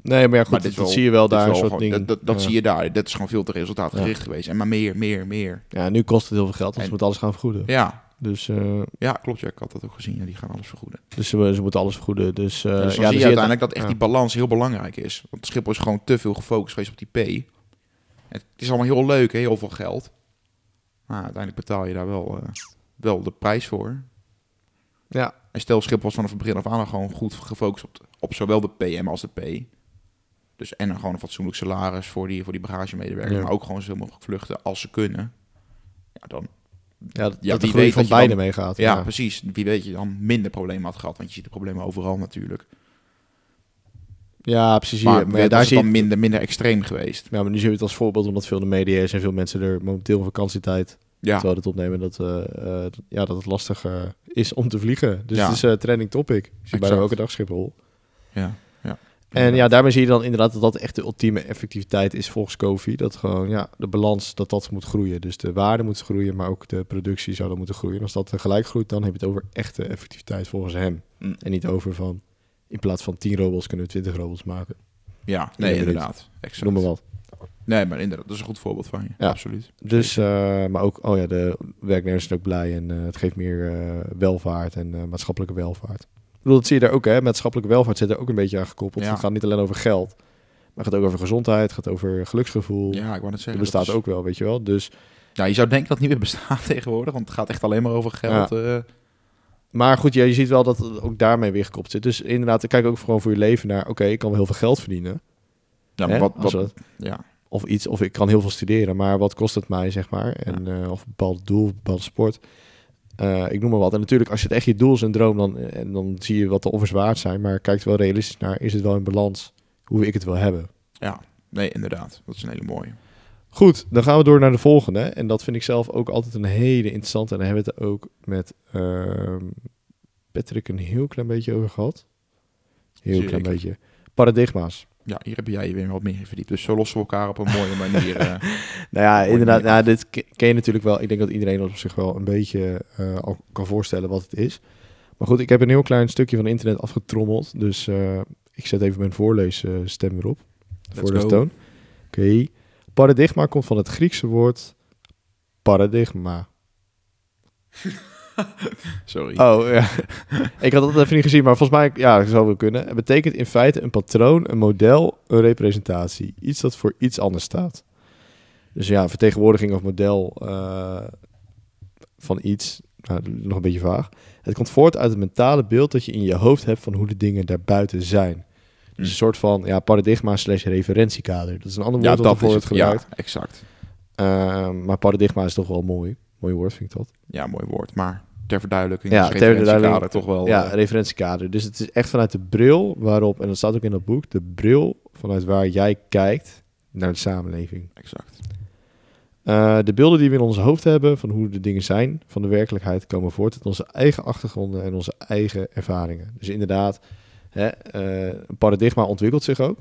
Nee, maar ja, goed, maar dat, dat zie je wel daar, wel soort gewoon-. Dat, dat, dat Ja. zie je daar. Dat is gewoon veel te resultaatgericht geweest. En maar meer, meer, meer. Ja, nu kost het heel veel geld, want En- ze moeten alles gaan vergoeden. Ja, Dus, eh, ja, klopt. Ja, ik had dat ook gezien. Ja, die gaan alles vergoeden. dus ze, ze moeten alles vergoeden. Dus, dus dan ja, zie dan je zie uiteindelijk dat echt ja. die balans heel belangrijk is. Want Schiphol is gewoon te veel gefocust geweest op die P. Het is allemaal heel leuk, hè, heel veel geld. Maar uiteindelijk betaal je daar wel, eh, wel de prijs voor. Ja, En stel Schiphol was vanaf het begin af aan gewoon goed gefocust op, de- op zowel de PM als de P. Dus en dan gewoon een fatsoenlijk salaris voor die, voor die bagagemedewerkers. Ja. Maar ook gewoon zoveel mogelijk vluchten als ze kunnen. Ja, dan, ja, dat, Ja, dat wie weet van dat beide meegaat. ja, Ja, precies. Wie weet je dan minder problemen had gehad. Want je ziet de problemen overal natuurlijk. Ja, precies. Maar, hier. maar ja, daar is het dan minder, minder extreem geweest. Ja, maar nu zie je het als voorbeeld omdat veel de media is en veel mensen er momenteel vakantietijd Ja, terwijl het opnemen dat, eh, eh, dat- ja, dat het lastig eh, is om te vliegen. Dus Ja. het is trending topic. Je ziet bijna elke dag Schiphol. ja, ja. En ja, daarmee zie je dan inderdaad dat dat echt de ultieme effectiviteit is volgens Kofi. Dat gewoon, ja, de balans, dat dat moet groeien. Dus de waarde moet groeien, maar ook de productie zou dan moeten groeien. En als dat tegelijk groeit, dan heb je het over echte effectiviteit volgens hem. Mm. En niet over van, in plaats van 10 robots kunnen we 20 robots maken. Ja, nee, inderdaad. Exact. Noem maar wat. Nee, maar inderdaad, dat is een goed voorbeeld van je. Ja. Absoluut. Dus, eh, maar ook, oh ja, de werknemers zijn ook blij en eh, het geeft meer eh, welvaart en maatschappelijke welvaart. Ik bedoel, dat zie je daar ook, hè. Maatschappelijke welvaart zit er ook een beetje aan gekoppeld. Ja. Het gaat niet alleen over geld, maar het gaat ook over gezondheid, het gaat over geluksgevoel. Ja, ik wou net dat zeggen. bestaat dat is- ook wel, weet je wel. Dus, Ja, je zou denken dat het niet meer bestaat tegenwoordig, want het gaat echt alleen maar over geld. maar goed, ja, je ziet wel dat het ook daarmee weer gekoppeld zit. Dus inderdaad, ik kijk ook gewoon voor je leven naar, oké, ik kan wel heel veel geld verdienen. Ja, maar wat, als wat, we- ja, of iets, of ik kan heel veel studeren, maar wat kost het mij, zeg maar? En, eh, of een bepaald doel, een bepaalde sport. Eh, ik noem maar wat. En natuurlijk, als je het echt je doel is en droom, dan, en dan zie je wat de offers waard zijn. Maar kijk er wel realistisch naar, is het wel in balans hoe ik het wil hebben? ja, nee, inderdaad. Dat is een hele mooie. Goed, dan gaan we door naar de volgende. En dat vind ik zelf ook altijd een hele interessante. En daar hebben we het ook met ehm, Patrick een heel klein beetje over gehad. Heel Zeker. klein beetje. Paradigma's. Ja, hier heb jij je weer wat meer verdiept. Dus zo lossen we elkaar op een mooie manier. eh. Nou ja, Mooi inderdaad. manier Nou, dit ke- ken je natuurlijk wel. Ik denk dat iedereen op zich wel een beetje eh, al kan voorstellen wat het is. Maar goed, ik heb een heel klein stukje van internet afgetrommeld. Dus eh, ik zet even mijn voorleesstem weer op. Voor de go. toon. Oké. Paradigma komt van het Griekse woord paradigma. Sorry. Oh ja. ik had dat even niet gezien, maar volgens mij, ja, dat zou wel kunnen. Het betekent in feite een patroon, een model, een representatie. Iets dat voor iets anders staat. Dus ja, vertegenwoordiging of model eh, van iets, nou, nog een beetje vaag. Het komt voort uit het mentale beeld dat je in je hoofd hebt van hoe de dingen daarbuiten zijn. Dus Hm. een soort van ja, paradigma slash referentiekader. Dat is een ander ja, woord dat dat wordt het. gebruikt. Ja, exact. Ehm, maar paradigma is toch wel mooi. Mooi woord vind ik dat. Ja, mooi woord. Maar ter verduidelijking, Ja, ja, ter verduidelijking- toch wel... Ja, eh, referentiekader. Dus het is echt vanuit de bril waarop, en dat staat ook in dat boek, de bril vanuit waar jij kijkt naar de samenleving. exact. Eh, de beelden die we in ons hoofd hebben van hoe de dingen zijn, van de werkelijkheid, komen voort uit onze eigen achtergronden en onze eigen ervaringen. Dus inderdaad, hè, eh, een paradigma ontwikkelt zich ook,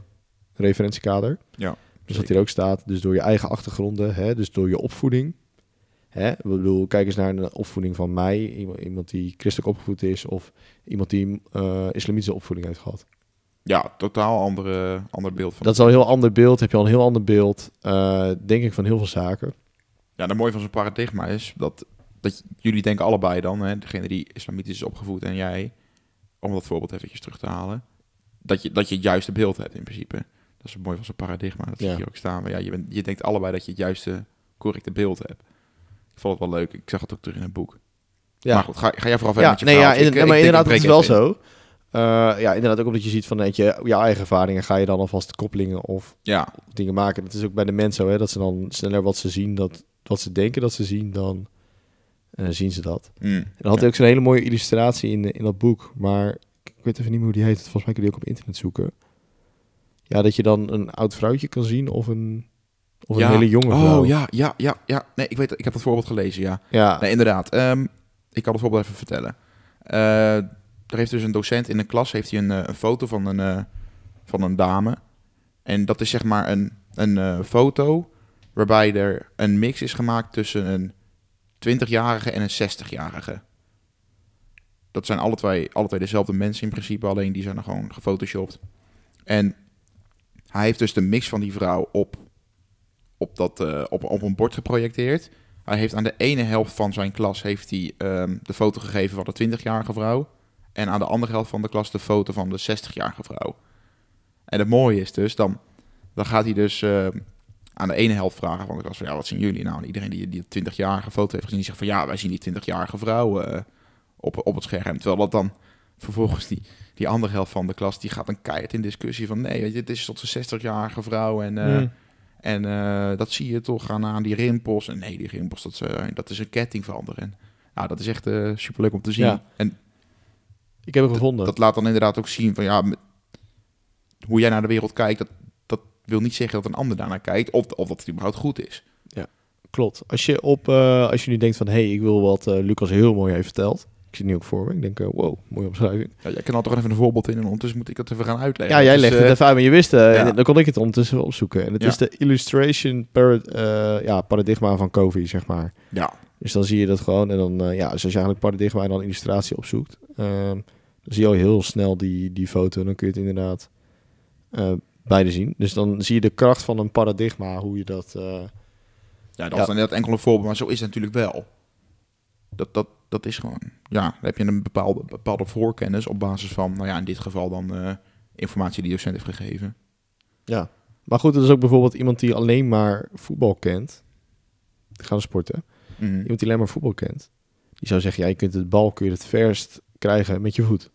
een referentiekader. Ja, Dus wat hier ook staat, dus door je eigen achtergronden, hè, dus door je opvoeding. Hè, ik bedoel, kijk eens naar een opvoeding van mij, iemand, die christelijk opgevoed is of iemand die eh, islamitische opvoeding heeft gehad. Ja, totaal andere, ander beeld van Dat is al een heel ander beeld, heb je al een heel ander beeld, eh, denk ik, van heel veel zaken. Ja, de mooie van zo'n paradigma is dat, dat jullie denken allebei dan, hè, degene die islamitisch is opgevoed en jij, om dat voorbeeld eventjes terug te halen, dat je, dat je het juiste beeld hebt in principe. Dat is het mooie van zo'n paradigma. Dat zie Ja. je hier ook staan. Maar ja, je, bent, je denkt allebei dat je het juiste, correcte beeld hebt. Ik vond het wel leuk. Ik zag het ook terug in het boek. Ja, Maar goed, ga, ga jij vooral verder ja met je nee, ja, verhaal. in- Ik- nee, ik maar inderdaad, het is wel even in. zo. Eh, ja, inderdaad ook omdat je ziet van weet je, je eigen ervaringen, ga je dan alvast koppelingen of Ja, dingen maken. Dat is ook bij de mensen zo, hè, dat ze dan sneller wat ze zien, dat, wat ze denken dat ze zien, dan zien ze dat. mm, En dan had hij ook zo'n hele mooie illustratie in, in dat boek. Maar ik weet even niet meer hoe die heet. Volgens mij kun je die ook op internet zoeken. Ja, dat je dan een oud vrouwtje kan zien of een, of ja. een hele jonge vrouw. Oh ja, ja, ja, ja. Nee, ik weet, ik heb dat voorbeeld gelezen, ja. Ja, Nee, inderdaad. Ehm, ik kan het voorbeeld even vertellen. Eh, er heeft dus een docent in de klas heeft hij een, eh, een foto van een, eh, van een dame. En dat is zeg maar een, een eh, foto waarbij er een mix is gemaakt tussen een 20-jarige en een 60-jarige. Dat zijn alle twee, alle twee dezelfde mensen in principe, alleen die zijn er gewoon gefotoshopt. En hij heeft dus de mix van die vrouw op, op, dat, eh, op, op een bord geprojecteerd. Hij heeft aan de ene helft van zijn klas heeft hij, ehm, de foto gegeven van de 20-jarige vrouw. En aan de andere helft van de klas de foto van de 60-jarige vrouw. En het mooie is dus, dan, dan gaat hij dus ehm, aan de ene helft vragen van de klas van... Ja, wat zien jullie nou? En iedereen die die 20-jarige foto heeft gezien, die zegt van... Ja, wij zien die 20-jarige vrouw eh, op, op het scherm. Terwijl dat dan vervolgens die, die andere helft van de klas... die gaat een keihard in discussie van... Nee, weet je, dit is tot een 60-jarige vrouw en... eh, Hmm. En eh, dat zie je toch aan, aan die rimpels. En nee, die rimpels, dat, is, eh, dat is een ketting veranderen. En, nou, dat is echt eh superleuk om te zien. Ja. En ik heb hem gevonden. dat laat dan inderdaad ook zien van ja, hoe jij naar de wereld kijkt, dat, dat wil niet zeggen dat een ander daarnaar kijkt of, of dat het überhaupt goed is. Klopt. Als je, op, als je nu denkt van... hé, hey, ik wil wat Lucas heel mooi heeft verteld. Ik zie nu ook voor me. Ik denk, eh, wow, mooie omschrijving. Ja, jij kan al toch even een voorbeeld in en ondertussen moet ik dat even gaan uitleggen. Ja, jij Dus, legt eh, het even uit, maar je wist... eh, ja. Dan kon ik het ondertussen opzoeken. En het Ja. is de illustration para- eh, ja, paradigma van Covey, zeg maar. Ja, Dus dan zie je dat gewoon. En dan, eh, ja, dus als je eigenlijk paradigma en dan illustratie opzoekt... ehm, dan zie je al heel snel die, die foto. Dan kun je het inderdaad eh, beide zien. Dus dan zie je de kracht van een paradigma, hoe je dat... eh, ja dat was dan net enkele voorbeeld, maar zo is het natuurlijk wel. Dat, dat, dat is gewoon, ja, dan heb je een bepaalde, bepaalde voorkennis op basis van, nou ja, in dit geval dan eh, informatie die de docent heeft gegeven. Ja, maar goed, er is ook bijvoorbeeld iemand die alleen maar voetbal kent. Ik ga sporten. Mhm. Iemand die alleen maar voetbal kent. Die zou zeggen, ja, je kunt het bal kun je het verst krijgen met je voet.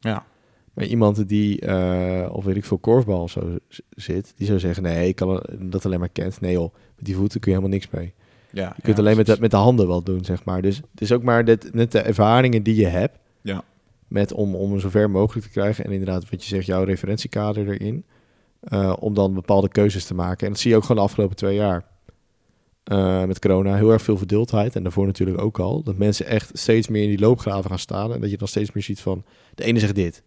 Ja, Maar iemand die, eh, of weet ik veel, korfbal of zo zit, die zou zeggen, nee, ik kan dat alleen maar kent. Nee joh, met die voeten kun je helemaal niks mee. Ja. Je kunt alleen met de, met de handen wel doen, zeg maar. Dus het is ook maar net, net de ervaringen die je hebt. Ja. Met om, om hem zo ver mogelijk te krijgen. En inderdaad, wat je zegt, jouw referentiekader erin. eh, om dan bepaalde keuzes te maken. En dat zie je ook gewoon de afgelopen twee jaar. Eh, met corona heel erg veel verdeeldheid. En daarvoor natuurlijk ook al. Dat mensen echt steeds meer in die loopgraven gaan staan. En dat je dan steeds meer ziet van... De ene zegt dit.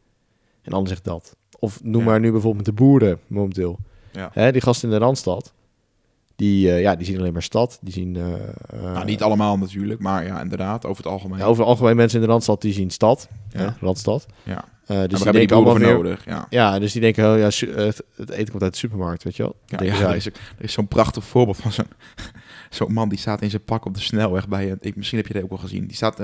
En de ander zegt dat. Of noem Ja. maar nu bijvoorbeeld de boeren momenteel. Ja. Hè, die gasten in de Randstad. Die, eh, ja, die zien alleen maar stad. Die zien... eh, nou, niet allemaal natuurlijk, maar ja, inderdaad, over het algemeen. ja, over het algemeen mensen in de Randstad die zien stad. Ja. Hè, Randstad. Ja. Eh, dus die hebben allemaal voor nodig, ja. Ja, dus die denken, oh, ja, het, het eten komt uit de supermarkt, weet je wel. Ja, er is, er is zo'n prachtig voorbeeld van zo'n zo'n man die staat in zijn pak op de snelweg bij een, ik, misschien heb je dat ook wel gezien. Die staat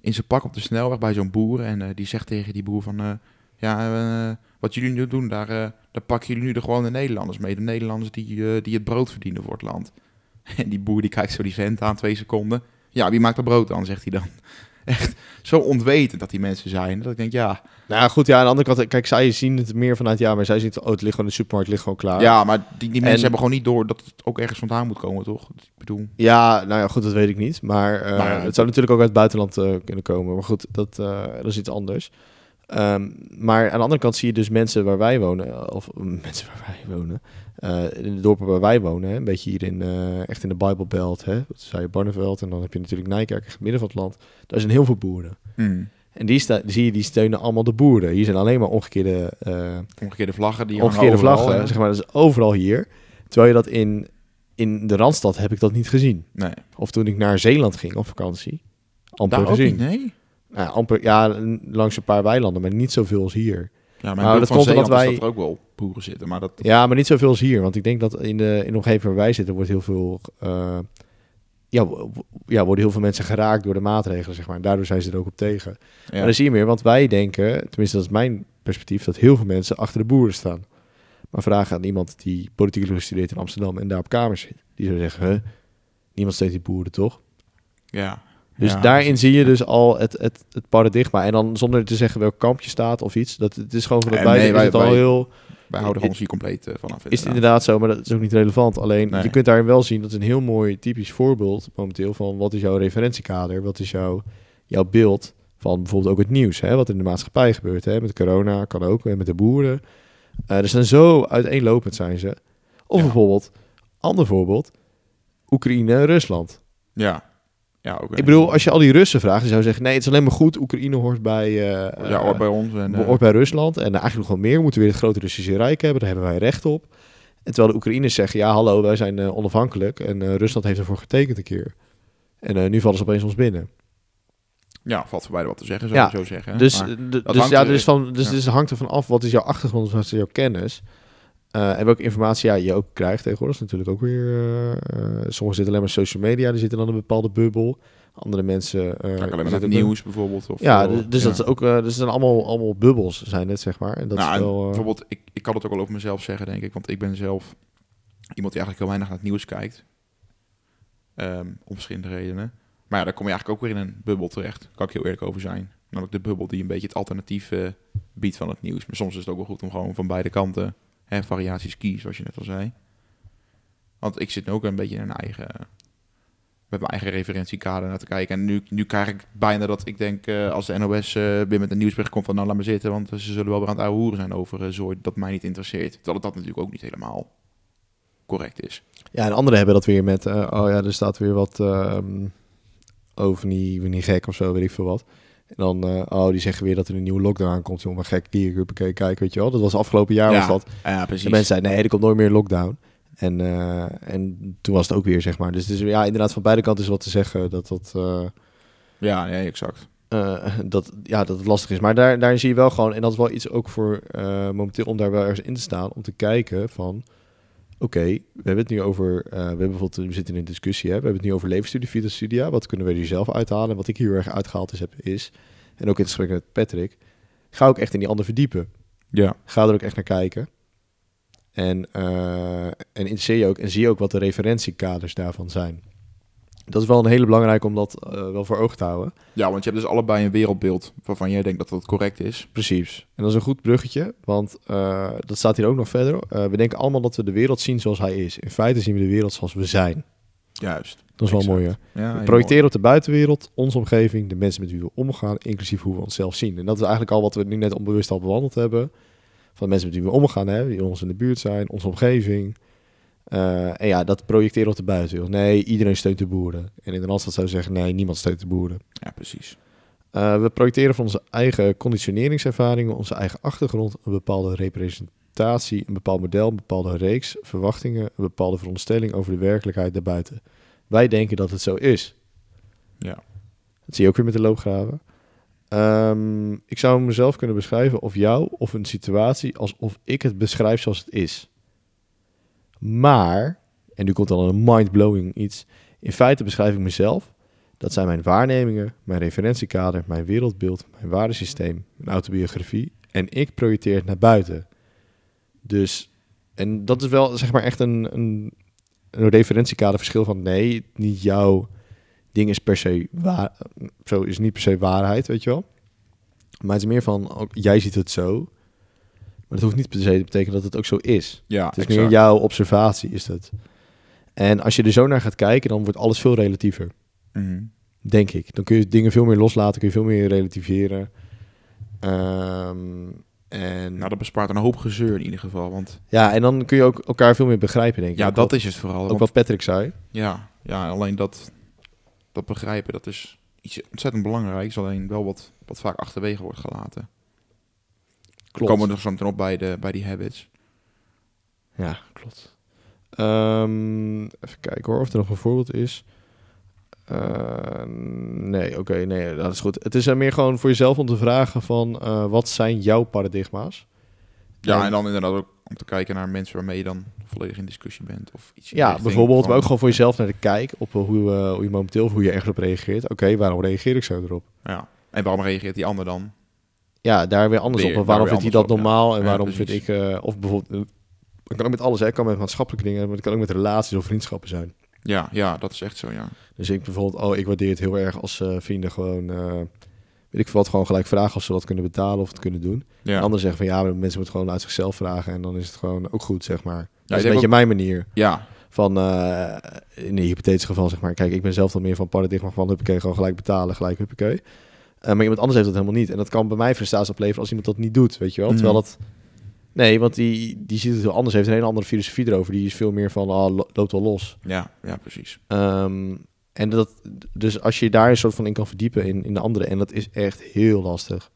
in zijn pak op de snelweg bij zo'n boer en die zegt tegen die boer van ja, wat jullie nu doen, daar, eh, daar pakken jullie nu de gewone Nederlanders mee. De Nederlanders die, eh, die het brood verdienen voor het land. En die boer die kijkt zo die vent aan twee seconden. Ja, wie maakt er brood dan, zegt hij dan. Echt zo onwetend dat die mensen zijn. Dat ik denk, ja, Nou ja, goed, ja, aan de andere kant, kijk, zij zien het meer vanuit, ja, maar zij zien het, oh, het ligt gewoon in de supermarkt, ligt gewoon klaar. ja maar die, die mensen En- hebben gewoon niet door dat het ook ergens vandaan moet komen, toch? Ik bedoel, Ja, nou ja, goed, dat weet ik niet. Maar eh, Nou ja, het zou natuurlijk ook uit het buitenland eh, kunnen komen. Maar goed, dat, eh, dat is iets anders. Ehm, maar aan de andere kant zie je dus mensen waar wij wonen, of mensen waar wij wonen, eh, in de dorpen waar wij wonen, hè, een beetje hier in, eh, echt in de Bijbelbelt, hè, wat zei je, Barneveld, en dan heb je natuurlijk Nijkerk, echt midden van het land. Daar zijn heel veel boeren. hmm. En die, sta, zie je, die steunen allemaal de boeren. Hier zijn alleen maar omgekeerde, eh, omgekeerde vlaggen die omgekeerde overal, vlaggen, hè? zeg maar, dat is overal hier. Terwijl je dat in, in de Randstad heb ik dat niet gezien. Nee, Of toen ik naar Zeeland ging op vakantie. Amper daar ook gezien. niet, nee. Nou, amper, ja, langs een paar weilanden, maar niet zoveel als hier. Ja, mijn Nou, dat komt omdat wij- dat er ook wel boeren zitten, maar dat... Ja, maar niet zoveel als hier. Want ik denk dat in de, in de omgeving waar wij zitten wordt heel veel... eh, ja, ja, worden heel veel mensen geraakt door de maatregelen, zeg maar. En daardoor zijn ze er ook op tegen. Ja. Maar dan zie je meer, want wij denken, tenminste dat is mijn perspectief, dat heel veel mensen achter de boeren staan. Maar vragen aan iemand die politiek gestudeerd in Amsterdam en daar op kamers zit. Die zou zeggen, huh, niemand steunt die boeren, toch? ja. Dus Ja, daarin zie je dus al het, het, het paradigma. En dan zonder te zeggen welk kamp je staat of iets. Dat, het is gewoon van Eh, wij, nee, is wij- het al wij- heel... Wij houden ons hier compleet eh, vanaf. Is het inderdaad zo, maar dat is ook niet relevant. Alleen, Nee. je kunt daarin wel zien, dat is een heel mooi typisch voorbeeld momenteel van wat is jouw referentiekader, wat is jouw, jouw beeld van bijvoorbeeld ook het nieuws, hè, wat in de maatschappij gebeurt. Hè, met corona kan ook, en met de boeren. Eh er zijn zo uiteenlopend zijn ze. Of Ja. bijvoorbeeld, ander voorbeeld, Oekraïne, Rusland. Ja. Ja, ook Ik bedoel, als je al die Russen vraagt, dan zou je zeggen, nee, het is alleen maar goed, Oekraïne hoort bij... eh, Ja, eh, hoort bij ons. En, eh, hoort bij Rusland. En eigenlijk nog wel meer. We moeten weer het grote Russische Rijk hebben. Daar hebben wij recht op. En terwijl de Oekraïners zeggen, ja hallo, wij zijn eh, onafhankelijk. En eh, Rusland heeft ervoor getekend een keer. En eh, nu vallen ze opeens ons binnen. ja, valt voor beide wat te zeggen, zou Ja, je zo zeggen. Dus, Maar- eh, dus, hangt ja, dus, van, dus, ja. dus het hangt ervan af, wat is jouw achtergrond, wat is jouw kennis. Eh, en welke informatie ja, je ook krijgt tegenwoordig. Is natuurlijk ook weer... eh, sommigen zitten alleen maar social media, die zitten dan in een bepaalde bubbel. Andere mensen... ja, alleen maar het nieuws bijvoorbeeld. Of, Ja, dus, dat is ook... eh, dus het zijn allemaal, allemaal bubbels, zijn het, zeg maar. En dat nou, is en wel... bijvoorbeeld, ik, ik kan het ook wel over mezelf zeggen, denk ik. Want ik ben zelf iemand die eigenlijk heel weinig naar het nieuws kijkt. Ehm, om verschillende redenen. Maar ja, daar kom je eigenlijk ook weer in een bubbel terecht. Daar kan ik heel eerlijk over zijn. Namelijk de bubbel die een beetje het alternatief biedt van het nieuws. Maar soms is het ook wel goed om gewoon van beide kanten variaties kiezen, zoals je net al zei. Want ik zit nu ook een beetje in een eigen, met mijn eigen referentiekader naar te kijken. En nu, nu krijg ik bijna dat ik denk, eh, als de NOS eh, weer met een nieuwsbericht komt van nou laat me zitten, want ze zullen wel weer aan het zijn over uh, zooi dat mij niet interesseert. Terwijl dat natuurlijk ook niet helemaal correct is. Ja, en anderen hebben dat weer met, oh ja, er staat weer wat ehm over niet, niet gek of zo, weet ik veel wat. En dan, eh, oh, die zeggen weer dat er een nieuwe lockdown aankomt. Jongen, gek, hier, huppakee, kijk, weet je wel. Dat was afgelopen jaar, was dat. ja precies. De mensen zeiden, nee, er komt nooit meer een lockdown. En, eh, en toen was het ook weer, zeg maar. Dus, dus ja, inderdaad, van beide kanten is wat te zeggen dat dat... eh, Ja, nee, exact. dat, ja, dat het lastig is. Maar daar, daar zie je wel gewoon, en dat is wel iets ook voor momenteel om daar wel ergens in te staan, om te kijken van, oké, we hebben het nu over, eh, we hebben bijvoorbeeld, we zitten in een discussie, hè, we hebben het nu over levensstudie, vita studia, wat kunnen we er zelf uithalen? En wat ik hier erg uitgehaald is, heb, is, en ook in het gesprek met Patrick, ga ook echt in die ander verdiepen. Ja, Ga er ook echt naar kijken. En, eh en interesseer je ook en zie ook wat de referentiekaders daarvan zijn. Dat is wel een hele belangrijke om dat eh, wel voor ogen te houden. ja want je hebt dus allebei een wereldbeeld waarvan jij denkt dat dat correct is. Precies. En dat is een goed bruggetje, want eh, dat staat hier ook nog verder. Eh, we denken allemaal dat we de wereld zien zoals hij is. In feite zien we de wereld zoals we zijn. Juist. Dat is wel mooi? Ja, We projecteren op de buitenwereld, onze omgeving, de mensen met wie we omgaan, inclusief hoe we onszelf zien. En dat is eigenlijk al wat we nu net onbewust al bewandeld hebben. Van de mensen met wie we omgaan, hè, die ons in de buurt zijn, onze omgeving. Eh, en ja, dat projecteren op de buitenwereld. Nee, iedereen steunt de boeren. En in de Randstad zou je zeggen, nee, niemand steunt de boeren. Ja, precies. Uh, we projecteren van onze eigen conditioneringservaringen, onze eigen achtergrond, een bepaalde representatie, een bepaald model, een bepaalde reeks verwachtingen, een bepaalde veronderstelling over de werkelijkheid daarbuiten. Wij denken dat het zo is. Ja. Dat zie je ook weer met de loopgraven. Ehm, ik zou mezelf kunnen beschrijven of jou of een situatie alsof ik het beschrijf zoals het is. Maar, en nu komt dan een mind-blowing iets, in feite beschrijf ik mezelf dat zijn mijn waarnemingen, mijn referentiekader, mijn wereldbeeld, mijn waardesysteem, mijn autobiografie. En ik projecteer het naar buiten. Dus, en dat is wel zeg maar echt een, een, een referentiekaderverschil van nee, niet jouw ding is per se waar, zo is niet per se waarheid, weet je wel. Maar het is meer van, ook, jij ziet het zo, maar dat hoeft niet per se te betekenen dat het ook zo is. Ja, Het is exact. meer jouw observatie, is dat. En als je er zo naar gaat kijken, dan wordt alles veel relatiever. Mhm. Denk ik. Dan kun je dingen veel meer loslaten, kun je veel meer relativeren. Ehm, en, Nou, dat bespaart een hoop gezeur in ieder geval. Want ja, en dan kun je ook elkaar veel meer begrijpen, denk ik. ja, Ook dat wat, is het vooral. ook want- wat Patrick zei. Ja, ja, alleen dat, dat begrijpen, dat is iets ontzettend belangrijks. Alleen wel wat, wat vaak achterwege wordt gelaten. We komen er zo meteen op bij, de, bij die habits. Ja, klopt. Ehm, even kijken hoor, of er nog een voorbeeld is. Eh, nee, oké, nee, dat is goed. Het is er meer gewoon voor jezelf om te vragen van... eh, wat zijn jouw paradigma's? Ja, En- en dan inderdaad ook om te kijken naar mensen waarmee je dan volledig in discussie bent. Of iets Ja, bijvoorbeeld, van- maar ook gewoon voor jezelf naar de kijk op eh, hoe, eh, hoe je momenteel, hoe je ergens op reageert. Oké, waarom reageer ik zo erop? Ja. En waarom reageert die ander dan? Ja, daar weer anders Weer- op. En waarom vindt hij dat ja. normaal en waarom vind ik... eh, of bijvoorbeeld, eh, het kan ook met alles, hè. Het kan met maatschappelijke dingen, maar het kan ook met relaties of vriendschappen zijn. Ja, ja, dat is echt zo, ja. Dus ik bijvoorbeeld, oh, ik waardeer het heel erg als eh, vrienden gewoon, weet ik wat, gewoon gelijk vragen of ze dat kunnen betalen of het kunnen doen. Ja, En anderen zeggen van ja, mensen moeten gewoon uit zichzelf vragen en dan is het gewoon ook goed, zeg maar. dat ik is een beetje mijn manier ja, van, in een hypothetisch geval zeg maar, kijk, ik ben zelf dan meer van paradigma van huppakee, gewoon gelijk betalen, gelijk huppakee. Eh, maar iemand anders heeft dat helemaal niet. En dat kan bij mij frustratie opleveren als iemand dat niet doet, weet je wel. Terwijl Mhm. dat... Nee, want die, die ziet het heel anders, heeft een hele andere filosofie erover. Die is veel meer van, ah, lo- loopt wel los. ja, ja, precies. Ehm, en dat, dus als je daar een soort van in kan verdiepen in, in de andere, en dat is echt heel lastig.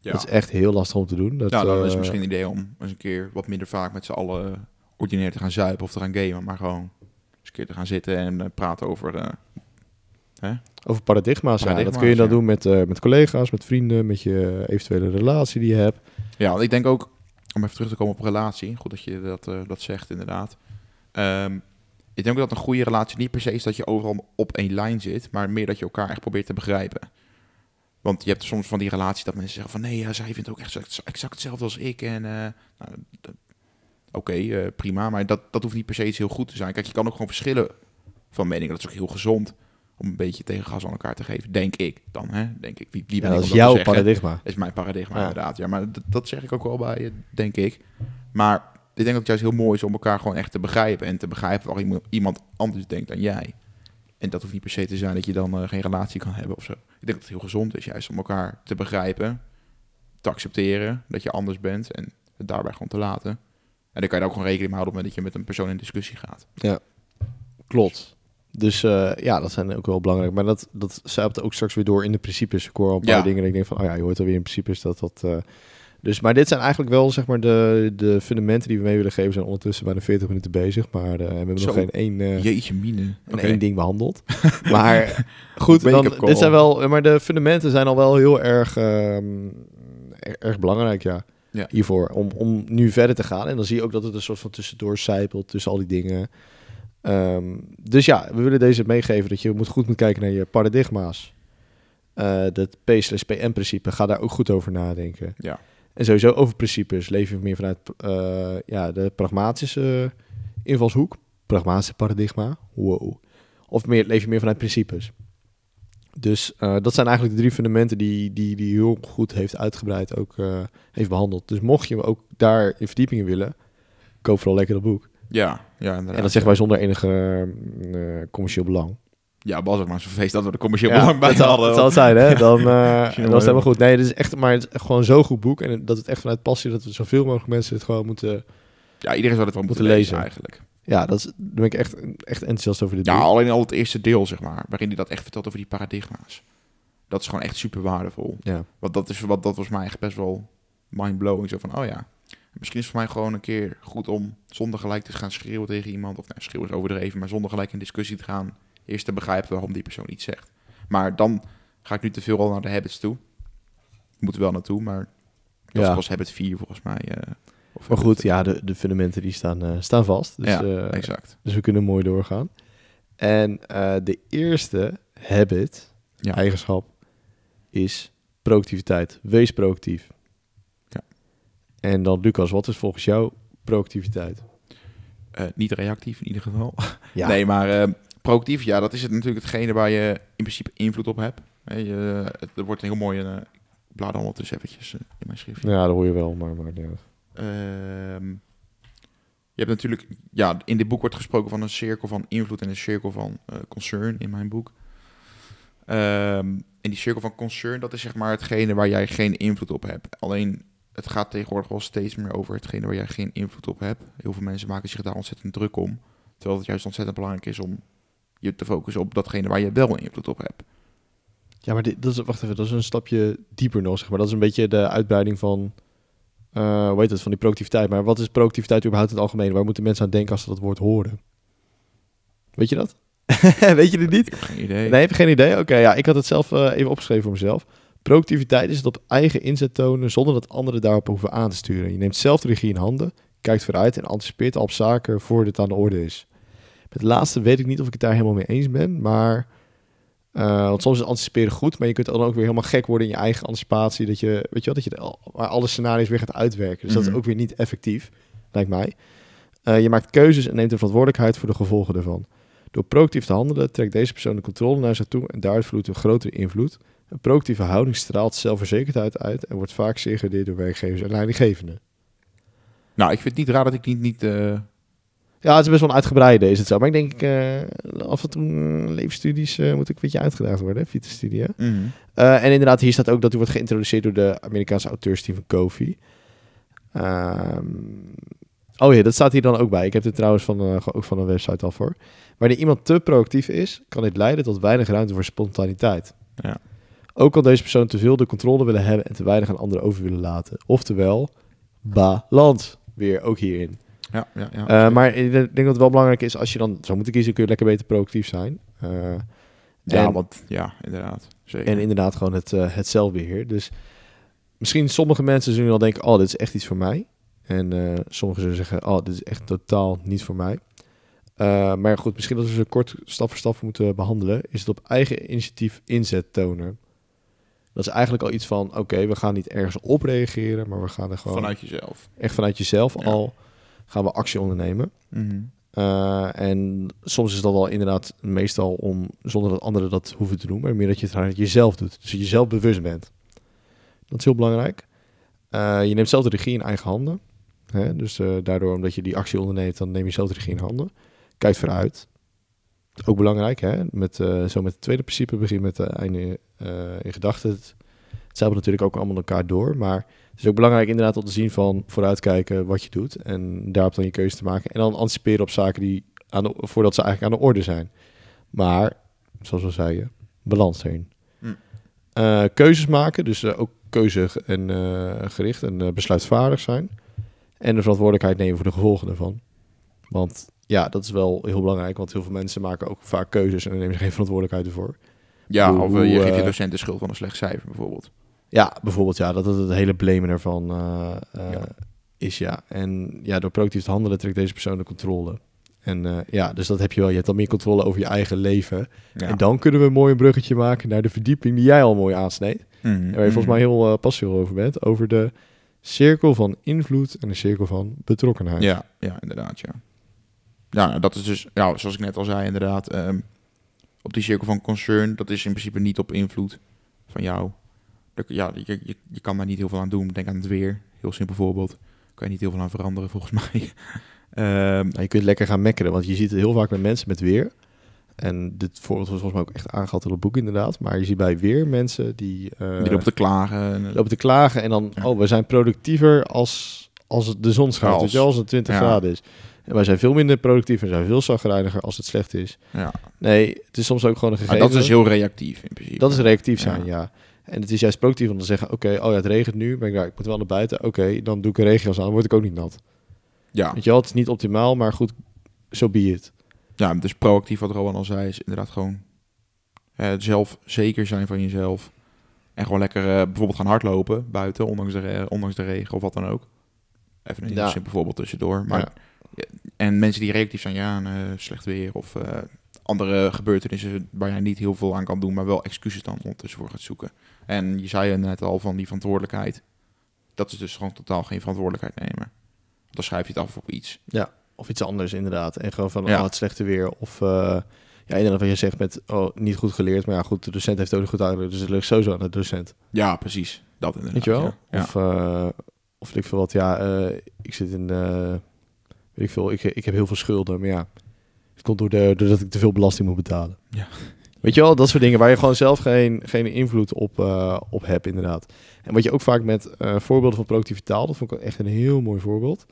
Ja, Dat is echt heel lastig om te doen. Dat, ja dan is het eh, misschien een idee om eens een keer wat minder vaak met z'n allen ordinair te gaan zuipen of te gaan gamen. Maar gewoon eens een keer te gaan zitten en eh, praten over... Over paradigma's, ja. Dat Paradigma's, kun je dan ja. doen met, eh, met collega's, met vrienden, met je eventuele relatie die je hebt. Ja, want ik denk ook, om even terug te komen op relatie, goed dat je dat, eh, dat zegt inderdaad. Ehm, ik denk ook dat een goede relatie niet per se is dat je overal op één lijn zit, maar meer dat je elkaar echt probeert te begrijpen. Want je hebt soms van die relaties dat mensen zeggen van nee, ja, zij vindt ook echt exact- hetzelfde als ik. En eh, nou, oké, prima, maar dat, dat hoeft niet per se iets heel goed te zijn. Kijk, je kan ook gewoon verschillen van mening. Dat is ook heel gezond om een beetje tegengas aan elkaar te geven, denk ik dan. Hè? Denk ik. Wie, wie ben Ja, dat is jouw paradigma. is mijn paradigma Ja. inderdaad. Ja, maar dat, dat zeg ik ook wel bij je, denk ik. Maar ik denk dat het juist heel mooi is om elkaar gewoon echt te begrijpen. En te begrijpen waarom iemand- anders denkt dan jij. En dat hoeft niet per se te zijn dat je dan eh, geen relatie kan hebben of zo. Ik denk dat het heel gezond is juist om elkaar te begrijpen, te accepteren dat je anders bent en het daarbij gewoon te laten. En dan kan je er ook gewoon rekening mee houden op het moment dat je met een persoon in discussie gaat. Klopt. Dus eh, ja, dat zijn ook wel belangrijk. Maar dat, dat zuipt ook straks weer door in de principes. Ik hoor al een paar Ja. dingen en ik denk van, oh ja, je hoort alweer in principes dat dat... eh, dus, maar dit zijn eigenlijk wel zeg maar de, de fundamenten die we mee willen geven. We zijn ondertussen bijna 40 minuten bezig, maar eh, we hebben Zo. nog geen één, Jeetje mine. één ding behandeld. maar goed, dan, dit zijn wel, maar de fundamenten zijn al wel heel erg, ehm, erg, belangrijk, ja. Ja. Hiervoor, om, om nu verder te gaan. En dan zie je ook dat het een soort van tussendoor zijpelt tussen al die dingen. Ehm, dus ja, we willen deze meegeven dat je moet goed moet kijken naar je paradigma's. Eh dat P/PM-principe, ga daar ook goed over nadenken. Ja. En sowieso over principes. Leef je meer vanuit eh, ja, de pragmatische invalshoek. Pragmatische paradigma. Wow. Of meer, leef je meer vanuit principes. Dus eh, dat zijn eigenlijk de drie fundamenten die die, die heel goed heeft uitgebreid ook heeft behandeld. Dus mocht je ook daar in verdiepingen willen, koop vooral lekker dat boek. Ja, ja, inderdaad. En dat zeggen wij zonder enige eh, commercieel belang. Ja, was het maar zo'n feest dat we er commercieel Ja, belang bij dat hadden. dat zal het zijn, hè? Dan, wel is het helemaal goed. Nee, het is echt, maar het is gewoon zo'n goed boek. En dat het echt vanuit passie, dat we zoveel mogelijk mensen het gewoon moeten... Ja, iedereen zou het wel moeten, Moeten lezen, lezen. eigenlijk. Ja, dat is, daar ben ik echt, echt enthousiast over dit Ja, boek. alleen al het eerste deel, zeg maar, waarin hij dat echt vertelt over die paradigma's. Dat is gewoon echt super waardevol. Ja. Want dat, is, wat, dat was mij echt best wel mind-blowing. Zo van, oh ja, misschien is het voor mij gewoon een keer goed om zonder gelijk te gaan schreeuwen tegen iemand. Of nou, schreeuwen is overdreven, maar zonder gelijk in discussie te gaan. Eerst te begrijpen waarom die persoon iets zegt. Maar dan ga ik nu te veel al naar de habits toe. Moet er wel naartoe, maar dat Ja. pas habit 4 volgens mij. eh, of Maar goed, ja, de, de fundamenten die staan, eh, staan vast. Dus, ja, eh, exact. dus we kunnen mooi doorgaan. En de eerste habit, Ja. eigenschap, is proactiviteit. Wees proactief. En dan, Lucas, wat is volgens jou proactiviteit? Eh, niet reactief in ieder geval. Ja, Nee, maar eh, proactief, ja, dat is het natuurlijk hetgene waar je in principe invloed op hebt. Je, het, er wordt een heel mooi, uh, ik blader ondertussen eventjes eh, in mijn schriftje. ja, dat hoor je wel, maar, maar ja. Ehm, je hebt natuurlijk, ja, in dit boek wordt gesproken van een cirkel van invloed en een cirkel van eh, concern in mijn boek. Ehm, en die cirkel van concern, dat is zeg maar hetgene waar jij geen invloed op hebt. Alleen, het gaat tegenwoordig wel steeds meer over hetgene waar jij geen invloed op hebt. Heel veel mensen maken zich daar ontzettend druk om. Terwijl het juist ontzettend belangrijk is om je te focussen op datgene waar je wel invloed op hebt. Ja, maar dit, dat is, wacht even, dat is een stapje dieper nog, zeg maar. Dat is een beetje de uitbreiding van, eh hoe heet het, van die proactiviteit. Maar wat is proactiviteit überhaupt in het algemeen? Waar moeten mensen aan denken als ze dat woord horen? Weet je dat? Weet je het niet? Ik heb geen idee. Nee, heb je geen idee? Oké, ja, ik had het zelf eh, even opgeschreven voor mezelf. Proactiviteit is het op eigen inzet tonen zonder dat anderen daarop hoeven aan te sturen. Je neemt zelf de regie in handen, kijkt vooruit en anticipeert al op zaken voordat het aan de orde is. Met het laatste weet ik niet of ik het daar helemaal mee eens ben, maar... eh, want soms is anticiperen goed, maar je kunt dan ook weer helemaal gek worden in je eigen anticipatie. Dat je, weet je wel, dat je alle scenario's weer gaat uitwerken. Dus dat is Mhm. ook weer niet effectief, lijkt mij. Eh, je maakt keuzes en neemt de verantwoordelijkheid voor de gevolgen ervan. Door proactief te handelen trekt deze persoon de controle naar zich toe en daaruit vloeit een grotere invloed. Een proactieve houding straalt zelfverzekerdheid uit en wordt vaak zeer gewaardeerd door werkgevers en leidinggevenden. Nou, ik vind het niet raar dat ik niet... niet eh, Ja, het is best wel een uitgebreide, is het zo. Maar ik denk, eh, af en toe eh, leefstudies moet ik een beetje uitgedaagd worden, mhm. Eh, en inderdaad, hier staat ook dat hij wordt geïntroduceerd door de Amerikaanse auteur Stephen Covey. Ehm, oh ja, dat staat hier dan ook bij. Ik heb dit trouwens van, ook van een website al voor. Wanneer iemand te proactief is, kan dit leiden tot weinig ruimte voor spontaniteit. Ja. Ook kan deze persoon te veel de controle willen hebben en te weinig aan anderen over willen laten. Oftewel, balans. Weer ook hierin. Ja, ja, ja. Eh, maar ik denk dat het wel belangrijk is, als je dan zou moeten kiezen, kun je lekker beter proactief zijn. Eh, ja, en- want, ja, inderdaad. Zeker. en inderdaad gewoon het, eh, het zelfbeheer. Dus misschien sommige mensen zullen wel denken, oh, dit is echt iets voor mij. En sommigen zullen zeggen, oh, dit is echt totaal niet voor mij. Maar goed, misschien dat we ze kort stap voor stap moeten behandelen, is het op eigen initiatief inzet tonen. Dat is eigenlijk al iets van, oké, we gaan niet ergens op reageren, maar we gaan er gewoon Vanuit jezelf. echt vanuit jezelf Ja. al gaan we actie ondernemen. Mhm. Eh, en soms is dat al inderdaad meestal om, zonder dat anderen dat hoeven te doen, maar meer dat je het vanuit jezelf doet. Dus dat je jezelf bewust bent. Dat is heel belangrijk. Eh, je neemt zelf de regie in eigen handen. Hè? Dus eh, daardoor, omdat je die actie onderneemt, dan neem je zelf de regie in handen. Kijk vooruit. Ook belangrijk, hè? Met, eh, zo met het tweede principe begin met de einde eh, in gedachten. Het, het natuurlijk ook allemaal elkaar door. Maar het is ook belangrijk inderdaad om te zien van vooruitkijken wat je doet. En daarop dan je keuze te maken. En dan anticiperen op zaken die aan de, voordat ze eigenlijk aan de orde zijn. Maar, zoals we zeiden, balans. Hm. Eh, keuzes maken, dus eh, ook keuze en eh, gericht en eh, besluitvaardig zijn. En de verantwoordelijkheid nemen voor de gevolgen daarvan. Want ja, dat is wel heel belangrijk, want heel veel mensen maken ook vaak keuzes en nemen ze geen verantwoordelijkheid ervoor. Ja, Hoe- of eh, je geeft je eh, docent de schuld van een slecht cijfer bijvoorbeeld. Ja, bijvoorbeeld ja, dat het het hele blamen ervan eh, Ja. is, ja. En ja, door proactief te handelen trekt deze persoon de controle. En ja, dus dat heb je wel. Je hebt dan meer controle over je eigen leven. Ja. En dan kunnen we een mooi bruggetje maken naar de verdieping die jij al mooi aansneed. En waar je volgens mij heel uh, over bent. Over de cirkel van invloed en de cirkel van betrokkenheid. Ja, ja, inderdaad, ja. Ja, dat is dus, ja, zoals ik net al zei, inderdaad, ehm, op die cirkel van concern, dat is in principe niet op invloed van jou. Ja, je, je, je kan daar niet heel veel aan doen. Denk aan het weer, heel simpel voorbeeld. Kan je niet heel veel aan veranderen, volgens mij. Ehm, Nou, je kunt lekker gaan mekkeren, want je ziet het heel vaak met mensen met weer. En dit voorbeeld was volgens mij ook echt aangehaald in het boek inderdaad. Maar je ziet bij weer mensen die, eh, die lopen te klagen. en- lopen te klagen en dan, Ja. oh, we zijn productiever als, als het de zon schijnt, Als- wel, als het 20 ja. graden is. Wij zijn veel minder productief en zijn veel zagrijniger als het slecht is. ja. Nee, het is soms ook gewoon een Maar gegeven. dat is heel reactief in principe. Dat is reactief zijn, ja. En het is juist productief om te zeggen, oké, oh ja, het regent nu, ben ik, ik moet wel naar buiten. Oké, dan doe ik een regenjas aan, dan word ik ook niet nat. Ja, Weet je wel, het is niet optimaal, maar goed, zo be it. ja, dus proactief wat Rowan al zei, is inderdaad gewoon eh, zelf zeker zijn van jezelf. En gewoon lekker eh, bijvoorbeeld gaan hardlopen buiten, ondanks de, ondanks de regen of wat dan ook. Even een Ja. simpel voorbeeld tussendoor. Maar, Ja. Ja, En mensen die reactief zijn, ja, eh, slecht weer of eh, andere gebeurtenissen waar jij niet heel veel aan kan doen, maar wel excuses dan ondertussen voor gaat zoeken. En je zei net al van die verantwoordelijkheid. Dat is dus gewoon totaal geen verantwoordelijkheid nemen. Dan schrijf je het af op iets. Of iets anders, inderdaad. En gewoon van, Ja. oh, het slechte weer. Of, eh, ja, inderdaad wat je zegt met, oh, niet goed geleerd. Maar ja, goed, de docent heeft ook niet goed uitgelegd. Dus het ligt sowieso aan de docent. Ja, precies. Dat inderdaad. Weet je wel? Ja. Ja. Of, eh, of ik veel wat, ja, ik zit in, weet ik veel, ik, ik heb heel veel schulden. Maar ja, het komt door de, doordat ik te veel belasting moet betalen. Ja. Weet je wel, dat soort dingen waar je gewoon zelf geen, geen invloed op, eh, op hebt, inderdaad. En wat je ook vaak met eh, voorbeelden van productieve taal, dat vond ik echt een heel mooi voorbeeld,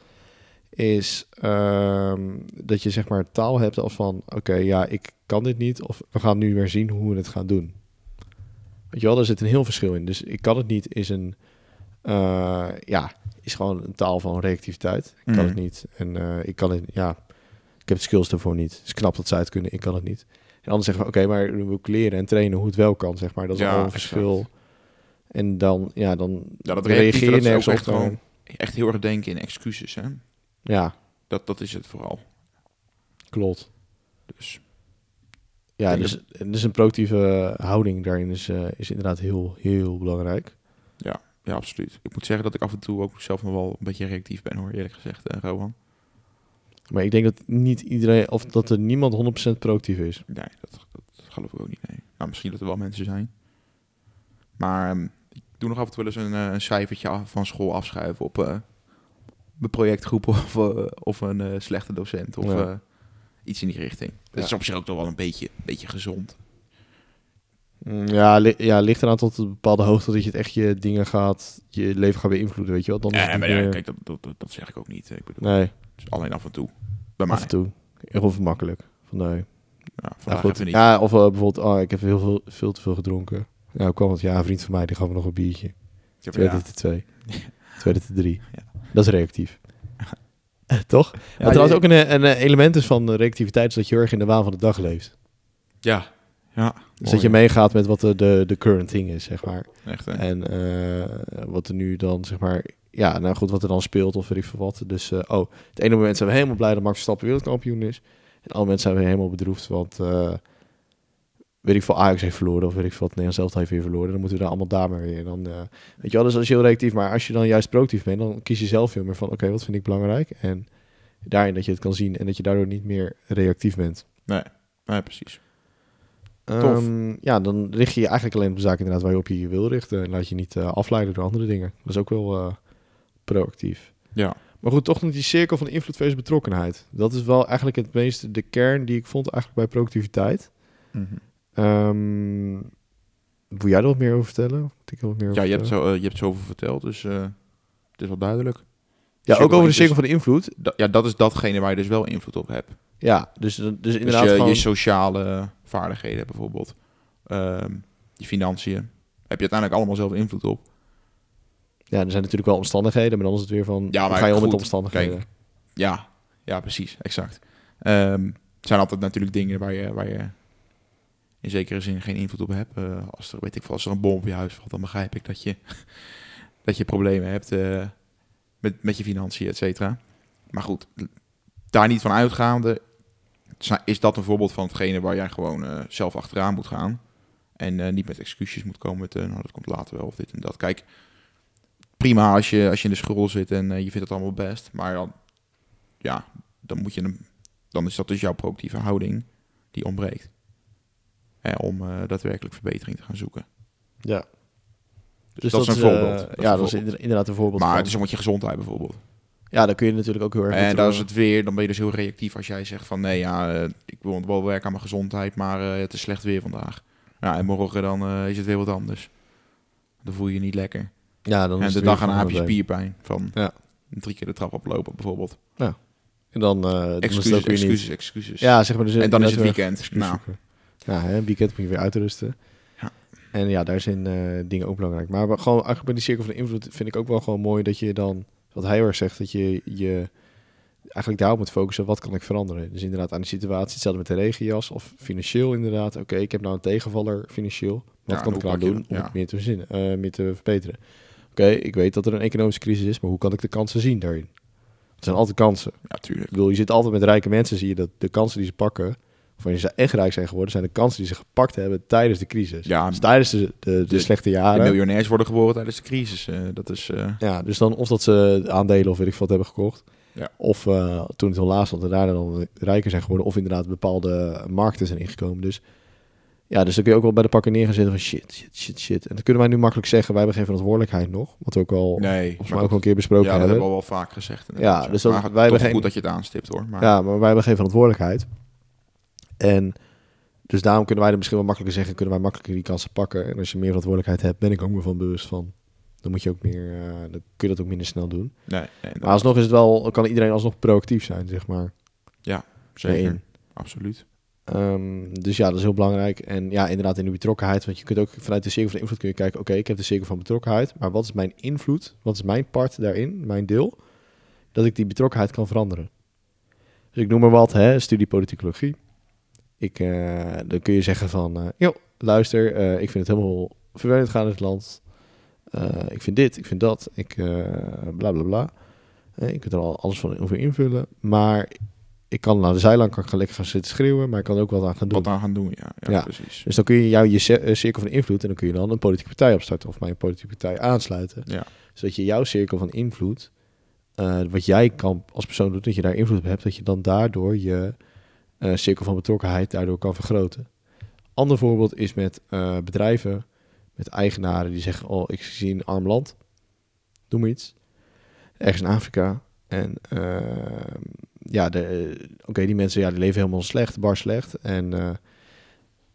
is ehm, dat je zeg maar taal hebt als van, oké, ja, ik kan dit niet, of we gaan nu weer zien hoe we het gaan doen. Weet je wel, daar zit een heel verschil in. Dus ik kan het niet is een, eh, ja, is gewoon een taal van reactiviteit. Ik kan Mhm. het niet. En eh, ik kan het, ja, ik heb de skills ervoor niet. Het is knap dat zij het kunnen, ik kan het niet. En anders zeggen we, oké, maar we moeten leren en trainen hoe het wel kan, zeg maar. Dat is Ja, al een exact. verschil. En dan, ja, dan Ja, dat reageer je nergens op. echt gewoon- Echt heel erg denken in excuses, hè. Ja, Dat, dat is het vooral. klopt. Dus Ja, dus, dus een proactieve houding daarin is, eh, is inderdaad heel, heel belangrijk. ja, absoluut. Ik moet zeggen dat ik af en toe ook zelf nog wel een beetje reactief ben, hoor, eerlijk gezegd, eh, Rowan. Maar ik denk dat niet iedereen, of dat er niemand 100% proactief is. Nee, dat, dat geloof ik ook niet, nee. Nou, misschien dat er wel mensen zijn. Maar ehm, ik doe nog af en toe wel eens een, eh, een cijfertje af, van school afschuiven op eh mijn projectgroep of, eh, of een slechte docent of Ja. iets in die richting. Dat is Ja. op zich ook toch wel een beetje, beetje gezond. Mm, Ja, li ja, ligt eraan tot een bepaalde hoogte dat je het echt je dingen gaat, je leven gaat beïnvloeden, weet je wel. Dan is het Ja, maar ja, kijk, dat, dat, dat, zeg ik ook niet. Ik bedoel, Nee, is alleen af en toe. Bij mij. af en toe. Heel makkelijk. Van nee. Ja, Ja, vandaag goed. niet. ja, of eh, bijvoorbeeld, oh, ik heb heel veel, veel te veel gedronken. Ja, hoe kwam het? Ja, een vriend van mij, die gaf me nog een biertje. Ja, Tweede te twee. Tweede te drie. Ja. Dat is reactief. Toch? Ja, maar trouwens ook een, een element is van reactiviteit is dat je heel erg in de waan van de dag leeft. Ja, ja. Dus dat je meegaat met wat de, de, de current thing is, zeg maar. Echt, hè? En eh, wat er nu dan, zeg maar... Ja, nou goed, wat er dan speelt of weet ik veel wat. Dus, eh, oh, het ene moment zijn we helemaal blij dat Max Verstappen wereldkampioen is. En het andere moment zijn we helemaal bedroefd, want... eh, weet ik veel, Ajax heeft verloren of weet ik veel, wat Nederland zelf heeft weer verloren. Dan moeten we daar allemaal daar maar weer. Dan, eh, weet je wel, dus dat is heel reactief. Maar als je dan juist proactief bent, dan kies je zelf veel meer van... Oké, wat vind ik belangrijk? En daarin dat je het kan zien en dat je daardoor niet meer reactief bent. Nee, nee, precies. Ehm, ja, dan richt je je eigenlijk alleen op de zaken inderdaad waar je op je wil richten. En laat je niet eh, afleiden door andere dingen. Dat is ook wel eh, proactief. Ja. Maar goed, toch nog die cirkel van invloed versus betrokkenheid. Dat is wel eigenlijk het meeste de kern die ik vond eigenlijk bij productiviteit. Wil jij er wat meer over vertellen? Moet ik er wat meer over Ja, je hebt, zo, eh, je hebt zoveel verteld, dus het is wel duidelijk. ja, ook over de van cirkel van invloed. Da- ja, dat is datgene waar je dus wel invloed op hebt. Ja, dus, dus Dus inderdaad je, gewoon... je sociale vaardigheden bijvoorbeeld, Ehm, je financiën, heb je uiteindelijk allemaal zelf invloed op. Ja, er zijn natuurlijk wel omstandigheden, maar dan is het weer van... Ja, maar ga je om met omstandigheden? kijk, Ja, ja precies, exact. Ehm, het zijn altijd natuurlijk dingen waar je, waar je in zekere zin geen invloed op hebt. Eh, als, er, weet ik veel, als er een bom op je huis valt, dan begrijp ik dat je, dat je problemen hebt eh, met, met je financiën, et cetera. Maar goed, daar niet van uitgaande, is dat een voorbeeld van hetgene waar jij gewoon eh, zelf achteraan moet gaan. En eh, niet met excuses moet komen met, eh, nou dat komt later wel of dit en dat. Kijk, prima als je, als je in de school zit en je vindt het allemaal best. Maar dan, ja, dan moet je hem, dan is dat dus jouw proactieve houding die ontbreekt. Hè, om daadwerkelijk verbetering te gaan zoeken. Ja. Dus, dat, is een voorbeeld. Dat is ja, dat is inderdaad een voorbeeld Maar van. het is om met je gezondheid bijvoorbeeld. Ja, dan kun je natuurlijk ook heel erg... En dan eh, is het weer, dan ben je dus heel reactief als jij zegt van nee, ja, eh, ik wil wel werken aan mijn gezondheid, maar eh, het is slecht weer vandaag. Ja, en morgen dan is het weer wat anders. Dan voel je je niet lekker. Ja, dan en de dag erna heb je spierpijn van Ja. drie keer de trap oplopen bijvoorbeeld. En dan, Excuses, niet... excuses, excuses. Ja, zeg maar. Dus en dan is het weer weekend. Nou. Ja, hè, weekend moet je weer uitrusten. Ja. En ja, daar zijn dingen ook belangrijk. Maar gewoon eigenlijk bij die cirkel van invloed vind ik ook wel gewoon mooi dat je dan, wat hij heel erg zegt, dat je je eigenlijk daarop moet focussen. Wat kan ik veranderen? Dus inderdaad aan de situatie, hetzelfde met de regenjas of financieel inderdaad. Oké, ik heb nou een tegenvaller financieel. Wat Ja, kan ik je doen om Ja. het meer te, verzinnen, eh, meer te verbeteren? Oké, ik weet dat er een economische crisis is, maar hoe kan ik de kansen zien daarin? Het zijn altijd kansen. ja, tuurlijk. Ik bedoel, je zit altijd met rijke mensen, zie je dat de kansen die ze pakken, wanneer ze echt rijk zijn geworden, zijn de kansen die ze gepakt hebben tijdens de crisis. Ja, dus tijdens de, de, de, de- slechte De jaren. miljonairs worden geboren tijdens de crisis. eh, dat is... eh, Ja, dus dan of dat ze aandelen of weet ik wat hebben gekocht. Ja. Of eh, toen het heel laag stond en daarna dan rijker zijn geworden. Of inderdaad bepaalde markten zijn ingekomen. Dus ja, dus dan kun je ook wel bij de pakken neer gaan zitten van shit, shit, shit, shit. En dat kunnen wij nu makkelijk zeggen. Wij hebben geen verantwoordelijkheid nog. Wat we ook al, nee, volgens maar mij ook al een keer besproken ja, dat hebben. hebben we al wel vaak gezegd. Ja, dus dat- wij hebben geen- goed dat je het aanstipt hoor. Maar, Ja, maar wij hebben geen verantwoordelijkheid. En dus daarom kunnen wij er misschien wel makkelijker zeggen, kunnen wij makkelijker die kansen pakken. En als je meer verantwoordelijkheid hebt, ben ik ook meer van bewust van. Dan moet je ook meer, eh, dan kun je dat ook minder snel doen. nee, nee, Maar alsnog is het wel, kan iedereen alsnog proactief zijn, zeg maar. zeker, daarin. absoluut. Ehm, dus ja, dat is heel belangrijk. En ja, inderdaad in de betrokkenheid. Want je kunt ook vanuit de cirkel van invloed kun je kijken... oké, ik heb de cirkel van betrokkenheid... maar wat is mijn invloed? Wat is mijn part daarin, mijn deel? Dat ik die betrokkenheid kan veranderen. Dus ik noem maar wat, hè, studie politicologie. Ik, eh, dan kun je zeggen van... eh joh, luister, eh, ik vind het helemaal vervelend gaan in het land. Ik vind dit, ik vind dat. Ik bla bla bla. Ik kan er al alles van over invullen. Maar ik kan naar de zijlijn kan ik gaan lekker gaan zitten schreeuwen, maar ik kan ook wat aan gaan doen. Wat aan gaan doen, ja, ja, Ja. precies. Dus dan kun je jou je cir- cirkel van invloed en dan kun je dan een politieke partij opstarten of bij een politieke partij aansluiten. Ja. Zodat je jouw cirkel van invloed, wat jij kan als persoon doen, dat je daar invloed op hebt, dat je dan daardoor je eh, cirkel van betrokkenheid daardoor kan vergroten. Ander voorbeeld is met eh, bedrijven, met eigenaren die zeggen, oh, ik zie een arm land, doe maar iets. Ergens in Afrika. En ehm, ja, de- oké, die mensen ja, die leven helemaal slecht, bar slecht. En eh,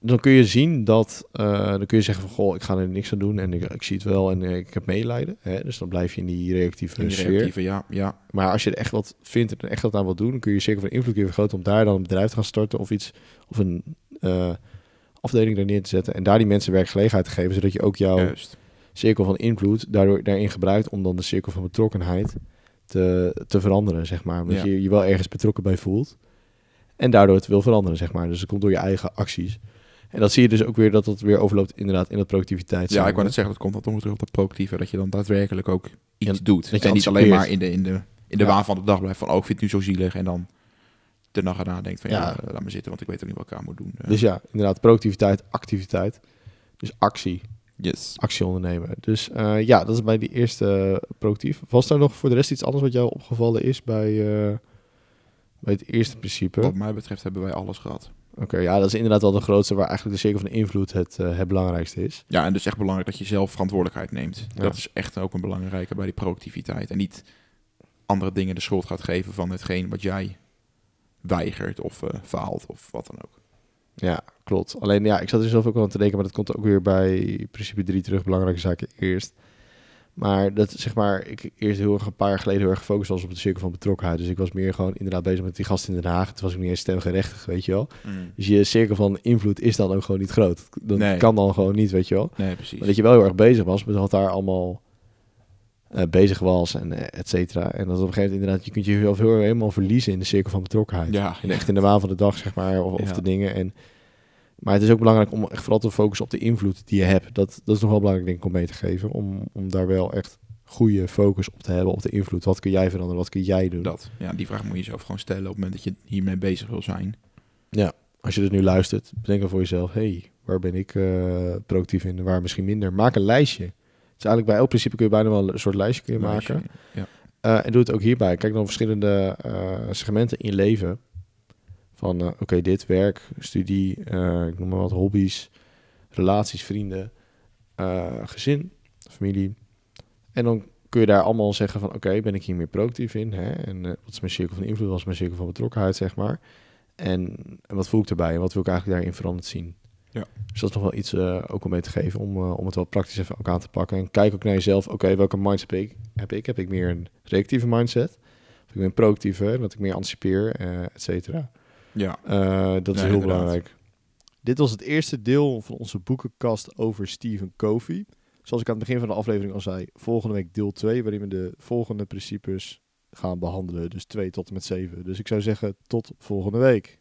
dan kun je zien dat, eh, dan kun je zeggen van, goh, ik ga er niks aan doen en ik, ik zie het wel en eh, ik heb meelijden. Hè? Dus dan blijf je in die reactieve In die sfeer. reactieve, ja, ja. Maar als je er echt wat vindt en er echt wat aan wil doen, dan kun je zeker van invloed kun je vergroten om daar dan een bedrijf te gaan starten of iets, of een eh, afdeling daar neer te zetten en daar die mensen werkgelegenheid te geven, zodat je ook jouw juist. cirkel van invloed daardoor daarin gebruikt om dan de cirkel van betrokkenheid te, te veranderen, zeg maar. Omdat Ja. je je wel ergens betrokken bij voelt en daardoor het wil veranderen, zeg maar. Dus dat komt door je eigen acties. En dat zie je dus ook weer dat het weer overloopt inderdaad in dat productiviteit. Ja, ik wou net zeggen, dat komt weer terug op dat proactieve, dat je dan daadwerkelijk ook iets Ja, doet. dat je en niet alleen maar in de, in de, in de Ja. waan van de dag blijft van, oh, ik vind het nu zo zielig. En dan de nacht erna denkt van, ja, Ja. eh, laat maar zitten, want ik weet ook niet wat ik aan moet doen. Eh, Dus ja, inderdaad, productiviteit, activiteit. Dus actie, yes. actie ondernemen. Dus eh, ja, dat is bij die eerste productief. Was daar nog voor de rest iets anders wat jou opgevallen is bij, bij het eerste principe? Wat mij betreft hebben wij alles gehad. Oké, ja, dat is inderdaad wel de grootste waar eigenlijk de cirkel van invloed het, eh, het belangrijkste is. Ja, en dus echt belangrijk dat je zelf verantwoordelijkheid neemt. Ja. Dat is echt ook een belangrijke bij die proactiviteit. En niet andere dingen de schuld gaat geven van hetgeen wat jij weigert of eh, faalt of wat dan ook. Ja, klopt. Alleen ja, ik zat er zelf ook wel aan te denken, maar dat komt ook weer bij principe 3 terug. Belangrijke zaken eerst. Maar dat zeg maar, ik eerst heel erg een paar jaar geleden heel erg gefocust was op de cirkel van betrokkenheid. Dus ik was meer gewoon inderdaad bezig met die gast in Den Haag. Toen was ik niet eens stemgerechtig, weet je wel. Dus je cirkel van invloed is dan ook gewoon niet groot. Dat Nee. kan dan gewoon niet, weet je wel. Nee, precies. Maar dat je wel heel erg bezig was met wat daar allemaal eh, bezig was en eh, et cetera. En dat op een gegeven moment inderdaad, je kunt je heel, helemaal verliezen in de cirkel van betrokkenheid. Ja, En echt in de waan van de dag, zeg maar, of, of de dingen. En, maar het is ook belangrijk om echt vooral te focussen op de invloed die je hebt. Dat, dat is nog wel belangrijk, denk ik, om mee te geven. Om, om daar wel echt goede focus op te hebben, op de invloed. Wat kun jij veranderen, wat kun jij doen? Dat. Ja, die vraag moet je jezelf gewoon stellen op het moment dat je hiermee bezig wil zijn. Als je dus nu luistert, bedenk dan voor jezelf, hey, waar ben ik eh, productief in waar misschien minder? Maak een lijstje. Het is eigenlijk bij elk principe kun je bijna wel een soort lijstje kun je maken. Ja. Eh, en doe het ook hierbij. Kijk dan verschillende eh, segmenten in je leven. Van, eh, oké, dit, werk, studie, eh, ik noem maar wat, hobby's, relaties, vrienden, eh, gezin, familie. En dan kun je daar allemaal zeggen van, oké, ben ik hier meer productief in? Hè? En wat is mijn cirkel van invloed, wat is mijn cirkel van betrokkenheid, zeg maar. En, en wat voel ik erbij en wat wil ik eigenlijk daarin veranderd zien? Ja. Dus dat is nog wel iets ook om mee te geven, om, om het wel praktisch even ook aan te pakken. En kijk ook naar jezelf, oké, welke mindset heb ik? heb ik? Heb ik meer een reactieve mindset? Of ik ben een proactieve, dat ik meer anticipeer, eh et cetera. Ja. Eh, dat is heel inderdaad. belangrijk. Dit was het eerste deel van onze boekenkast over Stephen Covey. Zoals ik aan het begin van de aflevering al zei, volgende week deel 2, waarin we de volgende principes gaan behandelen. Dus 2 tot en met 7. Dus ik zou zeggen, tot volgende week.